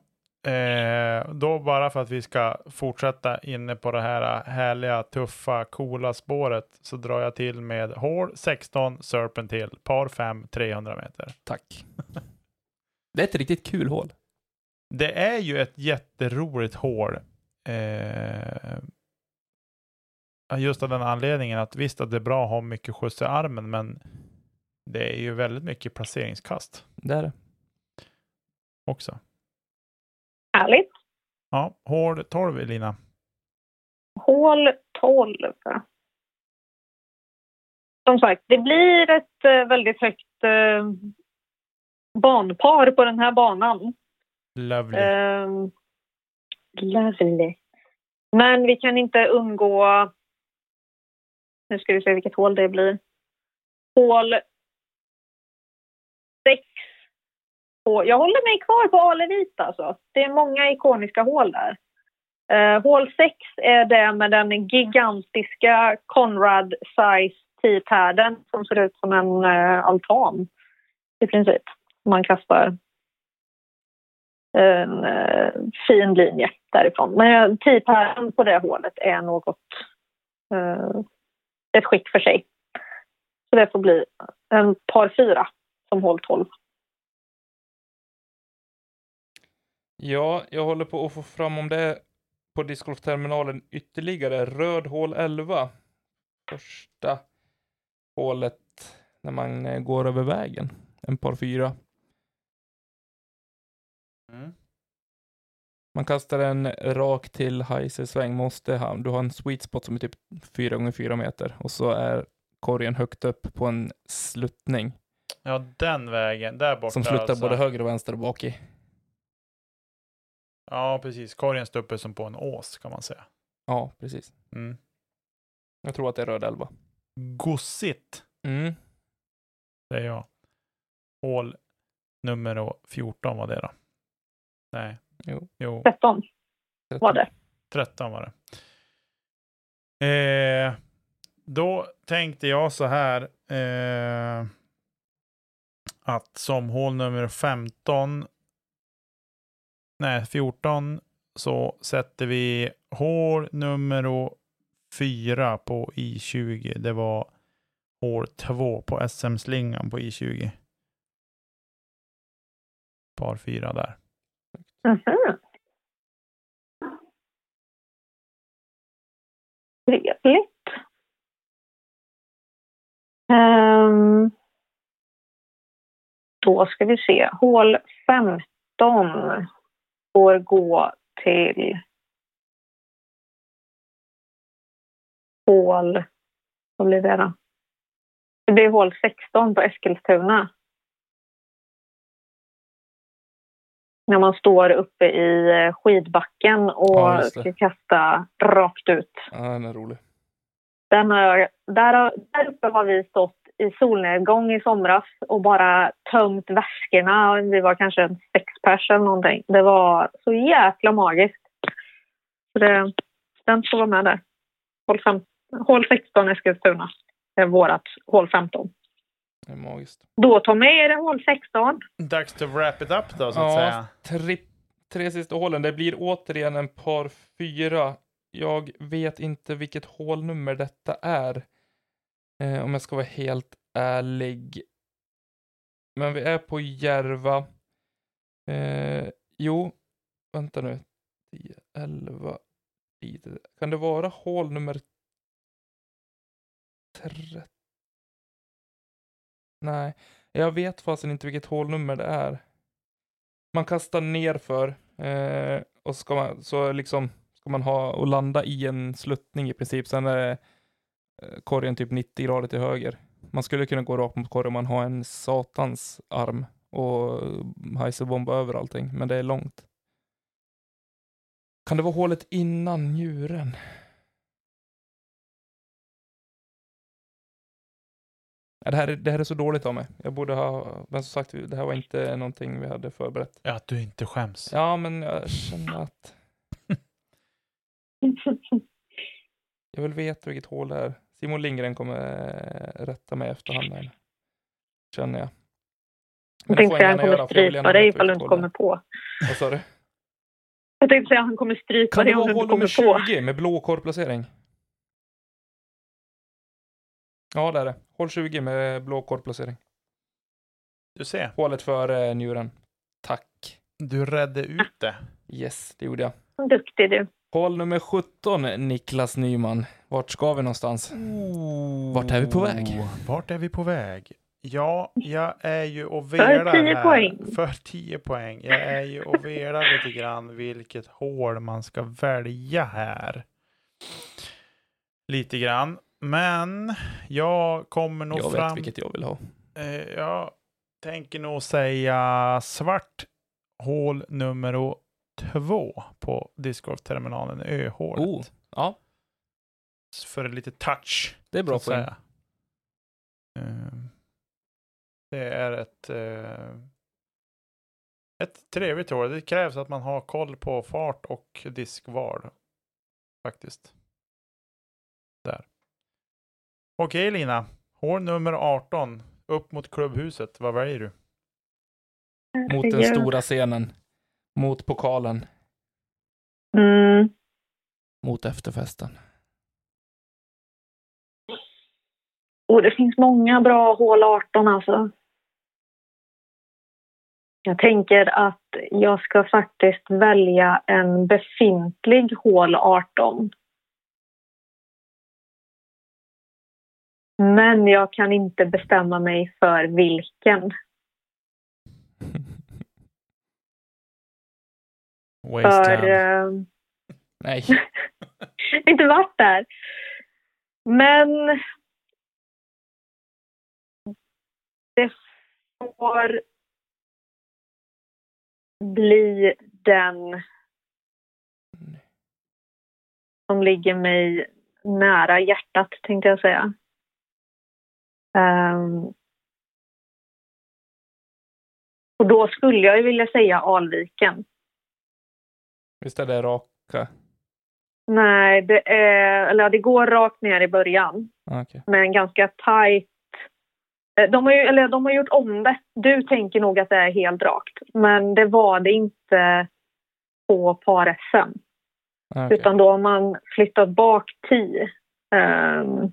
Eh, då bara för att vi ska fortsätta inne på det här härliga, tuffa, coola spåret så drar jag till med hål 16, Serpent till par 5, 300 meter. Tack. Det är ett riktigt kul hål. Det är ju ett jätteroligt hål. Eh, just av den anledningen att visst att det är bra att ha mycket skjuts i armen, men det är ju väldigt mycket placeringskast Det är det. också. Härligt. Ja, hål 12 Elina. Hål 12. Som sagt, det blir ett eh, väldigt högt eh, banpar på den här banan. Lovely. Eh, lovely. Men vi kan inte undgå... Nu ska vi se vilket hål det blir. Hål 6. Jag håller mig kvar på Alevit alltså. Det är många ikoniska hål där. Uh, hål 6 är det med den gigantiska Conrad Size T-paden som ser ut som en uh, altan i princip. Man kastar en uh, fin linje därifrån. Men T-paden på det hålet är något ett skick för sig. Så det får bli en par fyra som hål 12. Ja, jag håller på att få fram om det är på discgolfterminalen ytterligare. Röd hål 11. Första hålet när man går över vägen. En par fyra. Mm. Man kastar en rak till heiser-sväng. Måste ha, du har en sweet spot som är typ 4 gånger 4 meter och så är korgen högt upp på en sluttning. Ja, den vägen. Där borta. Som sluttar alltså. både höger och vänster och bak i. Ja, precis. Korgen står uppe som på en ås kan man säga. Ja, precis. Mm. Jag tror att det är röd 11. Gossigt, Mm. säger jag. Hål nummer 14 var det då. Nej. Jo. Jo, 13 var det. 13 var det. Eh, då tänkte jag så här. Eh, att som hål nummer 15. Nej, 14 så sätter vi hål nummer 4 på I20. Det var hål 2 på SM-slingan på I20. Par 4 där. Mhm. Trevligt. Um, då ska vi se. Hål 15 får gå till hål... Vad blir det då? Det blir hål 16 på Eskilstuna. När man står uppe i eh, skidbacken och Ja, det. ska kasta rakt ut. Ja, den är rolig. Den har, där, har- där uppe har vi stått i solnedgång i somras och bara tömt väskorna. Vi var kanske en sex pers eller någonting. Det var så jäkla magiskt. Så det, den får vara med där. Hål, fem, hål 16 Eskilstuna är vårat hål 15. Det är magiskt. Då Tommy är det hål 16. Dags to wrap it up då så att Ja, säga. tre, tre sista hålen. Det blir återigen en par fyra. Jag vet inte vilket hålnummer detta är. Eh, om jag ska vara helt ärlig. Men vi är på Järva. Eh, jo, vänta nu. 10, 11, lite. Kan det vara hål nummer 13? Nej, jag vet fasen inte vilket hålnummer det är. Man kastar ner för eh, och ska man, så liksom ska man ha och landa i en sluttning i princip. Sen är eh, korgen typ 90 grader till höger. Man skulle kunna gå rakt mot korgen om man har en satans arm och heiselbomba över allting, men det är långt. Kan det vara hålet innan njuren? Ja, det, här, är- det här är så dåligt av mig. Jag borde ha, men som sagt, det här var inte någonting vi hade förberett. Ja, att du inte skäms. Ja, men jag känner att jag vill veta vilket hål det är. Simon Lindgren kommer eh, rätta mig efterhand här. Känner jag. Jag det tänkte säga att han kommer strypa dig ifall du inte hål det kommer på. Vad sa du? Jag tänkte säga att han kommer strypa Kan det dig om vara du inte hål kommer nummer på. 20 med blå korvplacering? Ja, det är det. Hål 20 med blå korvplacering. Du ser, Hålet för eh, njuren. Tack. du redde ut det. Yes, det gjorde jag. Duktig du. Hål nummer 17, Niklas Nyman. Vart ska vi någonstans? Vart är vi på väg? Vart är vi på väg? Ja, jag är ju och velar 10 här. poäng. För 10 poäng. Jag är ju och velar lite grann vilket hål man ska välja här. Lite grann. Men jag kommer nog Jag fram... vet vilket jag vill ha. Eh, jag tänker nog säga svart hål nummer två på discgolfterminalen, ö-hålet. Oh, ja, För lite touch. det är bra poäng. säga. Ehm, Det är ett, eh, ett trevligt hål. Det krävs att man har koll på fart och diskval. Faktiskt. Där. Okej Lina. Hål nummer 18. Upp mot klubbhuset. Vad väljer du? Mot den stora scenen. Mot pokalen. Mm. Mot efterfesten. Och det finns många bra hål 18 alltså. Jag tänker att jag ska faktiskt välja en befintlig hål 18. Men jag kan inte bestämma mig för vilken. Waste För hand. eh, Nej. inte varit där. Men det får bli den som ligger mig nära hjärtat, tänkte jag säga. Ehm, och då skulle jag ju vilja säga Alviken. Visst är det raka? Nej, det, är, eller det går rakt ner i början. Ah, okej. med en ganska tajt... eh, De har, ju, eller de har gjort om det. Du tänker nog att det är helt rakt, men det var det inte på par-SM. Ah, okej. Utan då har man flyttat bak 10. ehm,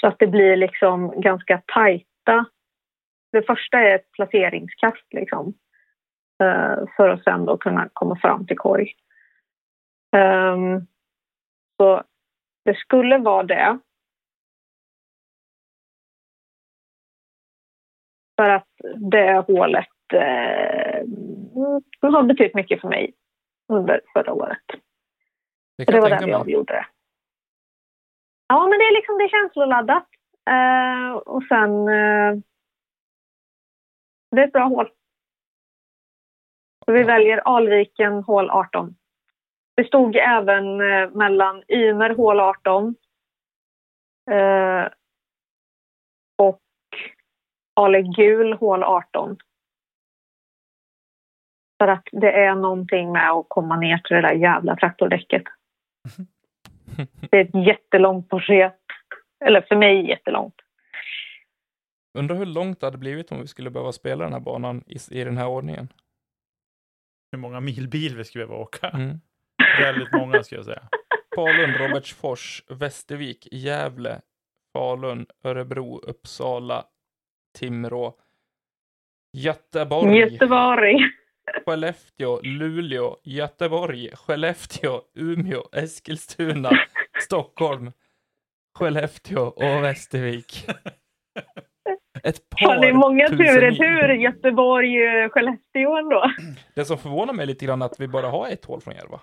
så att det blir liksom ganska tajta. Det första är ett placeringskast liksom. eh, för att sen då kunna komma fram till korg. Ehm, så det skulle vara det. För att det hålet eh, har betytt mycket för mig under förra året. Det det var jag där vi mig. avgjorde det. Ja, men det är liksom det är känsloladdat. Eh, och sen... Eh, det är ett bra hål. Så vi väljer Alviken hål 18. Det stod även eh, mellan Ymer hål 18 eh, och Ale Gul hål 18. För att det är någonting med att komma ner till det där jävla traktordäcket. Det är ett jättelångt porträtt. Eller för mig jättelångt. Undrar hur långt det hade blivit om vi skulle behöva spela den här banan i, i den här ordningen. Hur många mil bil vi skulle behöva åka. Mm. Väldigt många skulle jag säga. Falun, Robertsfors, Västervik, Gävle, Falun, Örebro, Uppsala, Timrå, Göteborg, Göteborg. Skellefteå, Luleå, Göteborg, Skellefteå, Umeå, Eskilstuna, Stockholm, Skellefteå och Västervik. Ett par Fan, det är många tusen tur Göteborg, Skellefteå ändå. Det som förvånar mig lite grann är att vi bara har ett hål från Järva.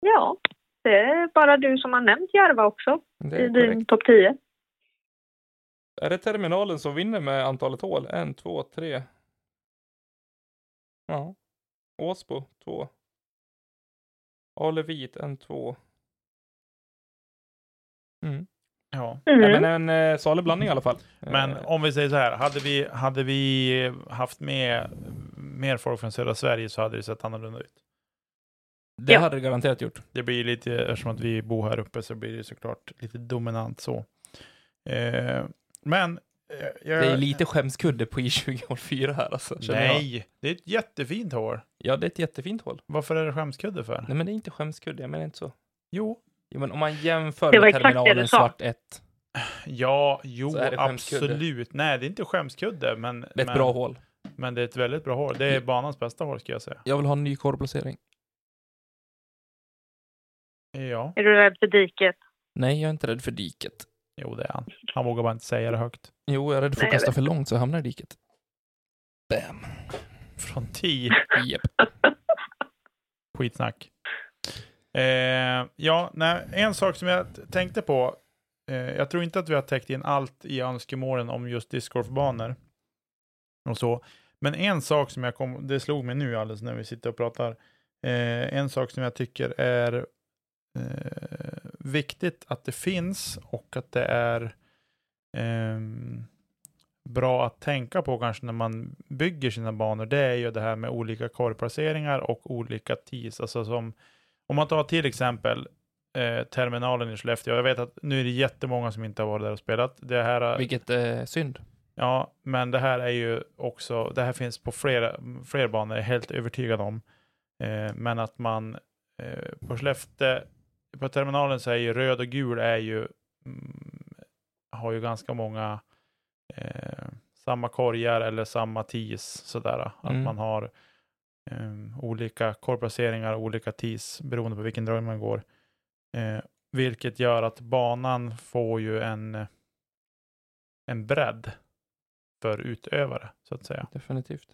Ja, det är bara du som har nämnt Järva också Det i är din topp 10. Är det terminalen som vinner med antalet hål? En, två, tre. Ja. Åsbo, två. Alevit, en, två. Mm. Ja. Ja, Mm. men en eh, salig blandning i alla fall. Men Eh, om vi säger så här, hade vi, hade vi haft med mer folk från södra Sverige så hade det sett annorlunda ut. det ja. hade det garanterat gjort. Det blir lite, eftersom att vi bor här uppe så blir det såklart lite dominant så. Eh, men... eh, jag, Det är lite skämskudde på I20 år 4 här alltså. känner jag. Nej, det är ett jättefint hår. Ja, det är ett jättefint hål. Varför är det skämskudde för? Nej, men det är inte skämskudde, jag menar inte så. Jo, Jo, men om man jämför Det var med exakt det du terminalen sa. svart 1. ja, jo, Så är det skämskudde. absolut. Nej, det är inte skämskudde, men, Det är ett men, bra hål. men det är ett väldigt bra hår. Det är banans bästa hår, ska jag säga. Jag vill ha en ny korvplacering. Ja, Är du rädd för diket? Nej, jag är inte rädd för diket. Jo det är han. Han vågar bara inte säga det högt. Jo, jag är rädd för att kasta för långt så jag hamnar i diket. Bam. Från 10. Japp. Skitsnack. Eh, ja, nej, en sak som jag tänkte på. Eh, jag tror inte att vi har täckt in allt i önskemålen om just discgolfbanor. Och så. Men en sak som jag kom, det slog mig nu alldeles när vi sitter och pratar. Eh, en sak som jag tycker är eh, viktigt att det finns och att det är ehm, bra att tänka på kanske när man bygger sina banor, det är ju det här med olika korgplaceringar och olika tees. Alltså som, om man tar till exempel eh, terminalen i Skellefteå. Jag vet att nu är det jättemånga som inte har varit där och spelat. Det här, Vilket är synd. ja, men det här är ju också, det här finns på flera, fler banor, jag är helt övertygad om. Eh, men att man eh, på Skellefteå, på terminalen så är ju röd och gul är ju, mm, har ju ganska många eh, samma korgar eller samma tees sådär. Att Mm. man har eh, olika korgplaceringar, olika tees beroende på vilken drag man går. Eh, vilket gör att banan får ju en, en bredd för utövare så att säga. Definitivt.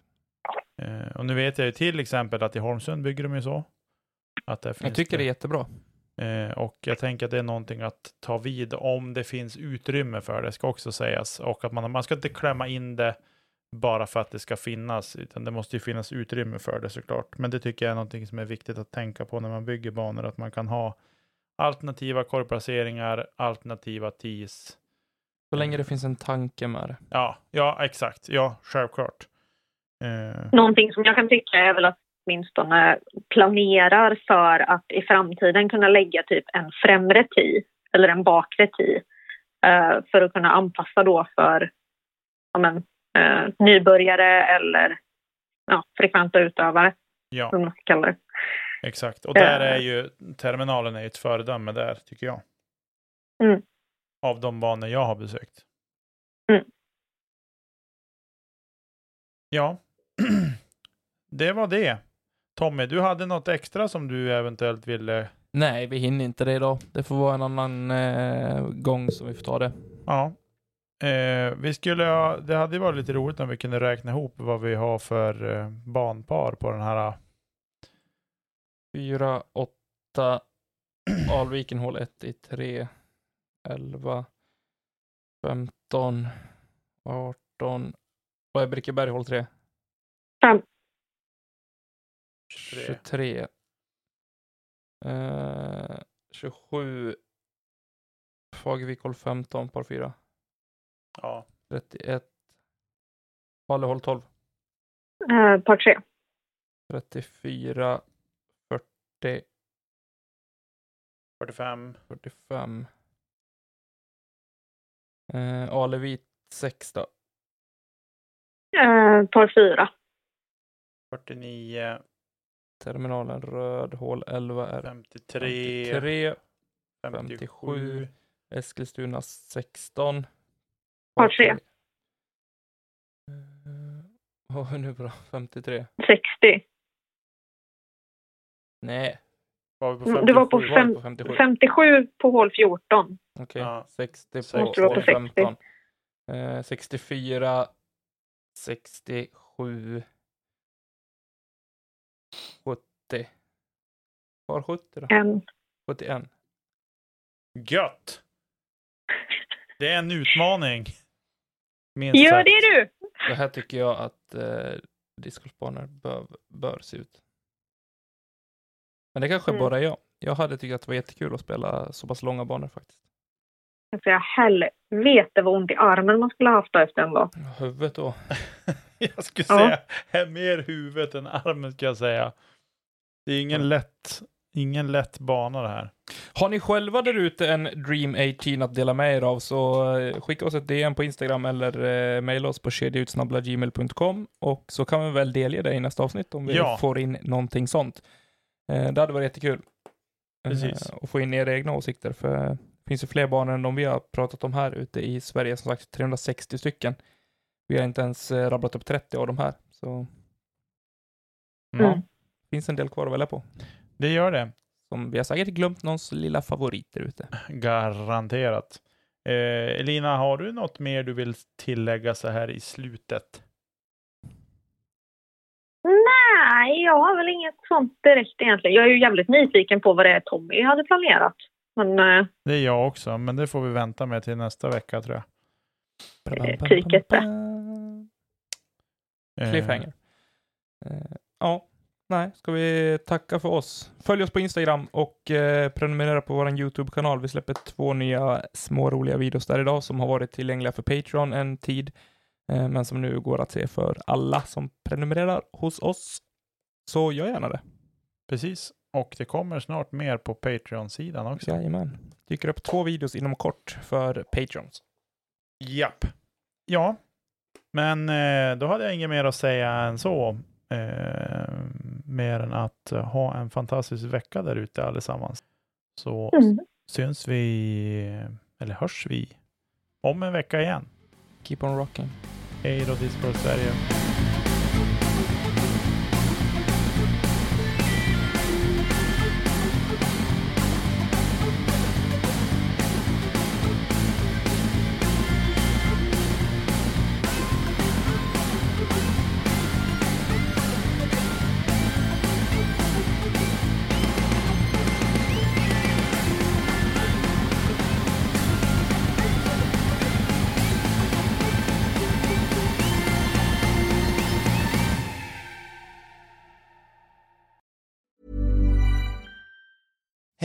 Eh, och nu vet jag ju till exempel att i Holmsund bygger de ju så. Att Jag finns tycker det är jättebra. Eh, och jag tänker att det är någonting att ta vid om det finns utrymme för det, ska också sägas. Och att man, man ska inte klämma in det bara för att det ska finnas, utan det måste ju finnas utrymme för det såklart. Men det tycker jag är någonting som är viktigt att tänka på när man bygger banor, att man kan ha alternativa korgplaceringar, alternativa tees. Så länge det finns en tanke med det. Ja, ja exakt. Ja, självklart. Eh, Någonting som jag kan tycka är väl att åtminstone planerar för att i framtiden kunna lägga typ en främre tee eller en bakre tee eh, för att kunna anpassa då för ja, men, eh, nybörjare eller ja, frekventa utövare, ja, som man ska kalla det. exakt. Och där Eh. är ju terminalen är ett föredöme där, tycker jag. Mm. Av de banor jag har besökt. Mm. Ja, det var det. Tommy, du hade något extra som du eventuellt ville... Nej, vi hinner inte det idag. Det får vara en annan eh, gång som vi får ta det. Ja. Eh, vi skulle ha, det hade varit lite roligt om vi kunde räkna ihop vad vi har för eh, banpar på den här. 4, 8, Alviken hål 1 i 3, 11, 15, 18. Vad är Brickeberg hål 3? Fem. 23. 23. Eh, 27. Fagervik hål 15, par 4. Ja. 31. Falu hål 12. Eh, par tre. 34. 40. 45. 45. Eh, Alevit 6 då. Eh, par fyra. 49. Terminalen röd, hål 11 är 53. 53. 57. Eskilstuna 16. Par tre. Eh, Vad har vi nu bra? 53? 60. Nej, Var vi på Mm, det var på 57? var fem- på 57? 57 på hål 14. Okej, Ja. 60 Måste på hål på 15. Eh, 64, 67, 70. Var 70 då? En. 71. Gött! Det är en utmaning. Minst Gör sagt. det du! Så här tycker jag att eh, discgolfbanor bör, bör se ut. Men det kanske Mm. bara är jag. Jag hade tyckt att det var jättekul att spela så pass långa banor faktiskt. Jag säga helvete vad ont i armen man skulle ha haft då efter en dag. Huvudet då. jag skulle Ja. säga är mer huvudet än armen ska jag säga. Det är ingen lätt, ingen lätt bana det här. Har ni själva där ute en Dream 18 att dela med er av så eh, skicka oss ett DM på Instagram eller eh, mejla oss på kedjautsnabblagmail.com och så kan vi väl delge det i nästa avsnitt om vi Ja. får in någonting sånt. Eh, det hade varit jättekul. Precis. Eh, och få in era egna åsikter för det finns ju fler banor än de vi har pratat om här ute i Sverige. Som sagt 360 stycken. Vi har inte ens eh, rabblat upp 30 av de här. Så Ja, Mm. finns en del kvar att välja på. det gör det. Som vi har säkert glömt någons lilla favorit där ute. Garanterat. Eh, Elina, har du något mer du vill tillägga så här i slutet? Nej, jag har väl inget sånt direkt egentligen. Jag är ju jävligt nyfiken på vad det är Tommy hade planerat. Men eh, Det är jag också, men det får vi vänta med till nästa vecka tror jag. Eh, tyket. Eh, Cliffhanger. Eh, ja, nej, ska vi tacka för oss. Följ oss på Instagram och eh, prenumerera på vår YouTube-kanal. Vi släpper två nya små roliga videos där idag som har varit tillgängliga för Patreon en tid, eh, men som nu går att se för alla som prenumererar hos oss. Så gör gärna det. Precis. Och det kommer snart mer på Patreon-sidan också. Jajamän. Dyker upp två videos inom kort för Patrons. Japp. Ja, men eh, då hade jag inget mer att säga än så. Eh, mer än att ha en fantastisk vecka där ute allesammans. Så mm. syns vi, eller hörs vi, om en vecka igen. Keep on rocking. Hej då Discord Sverige.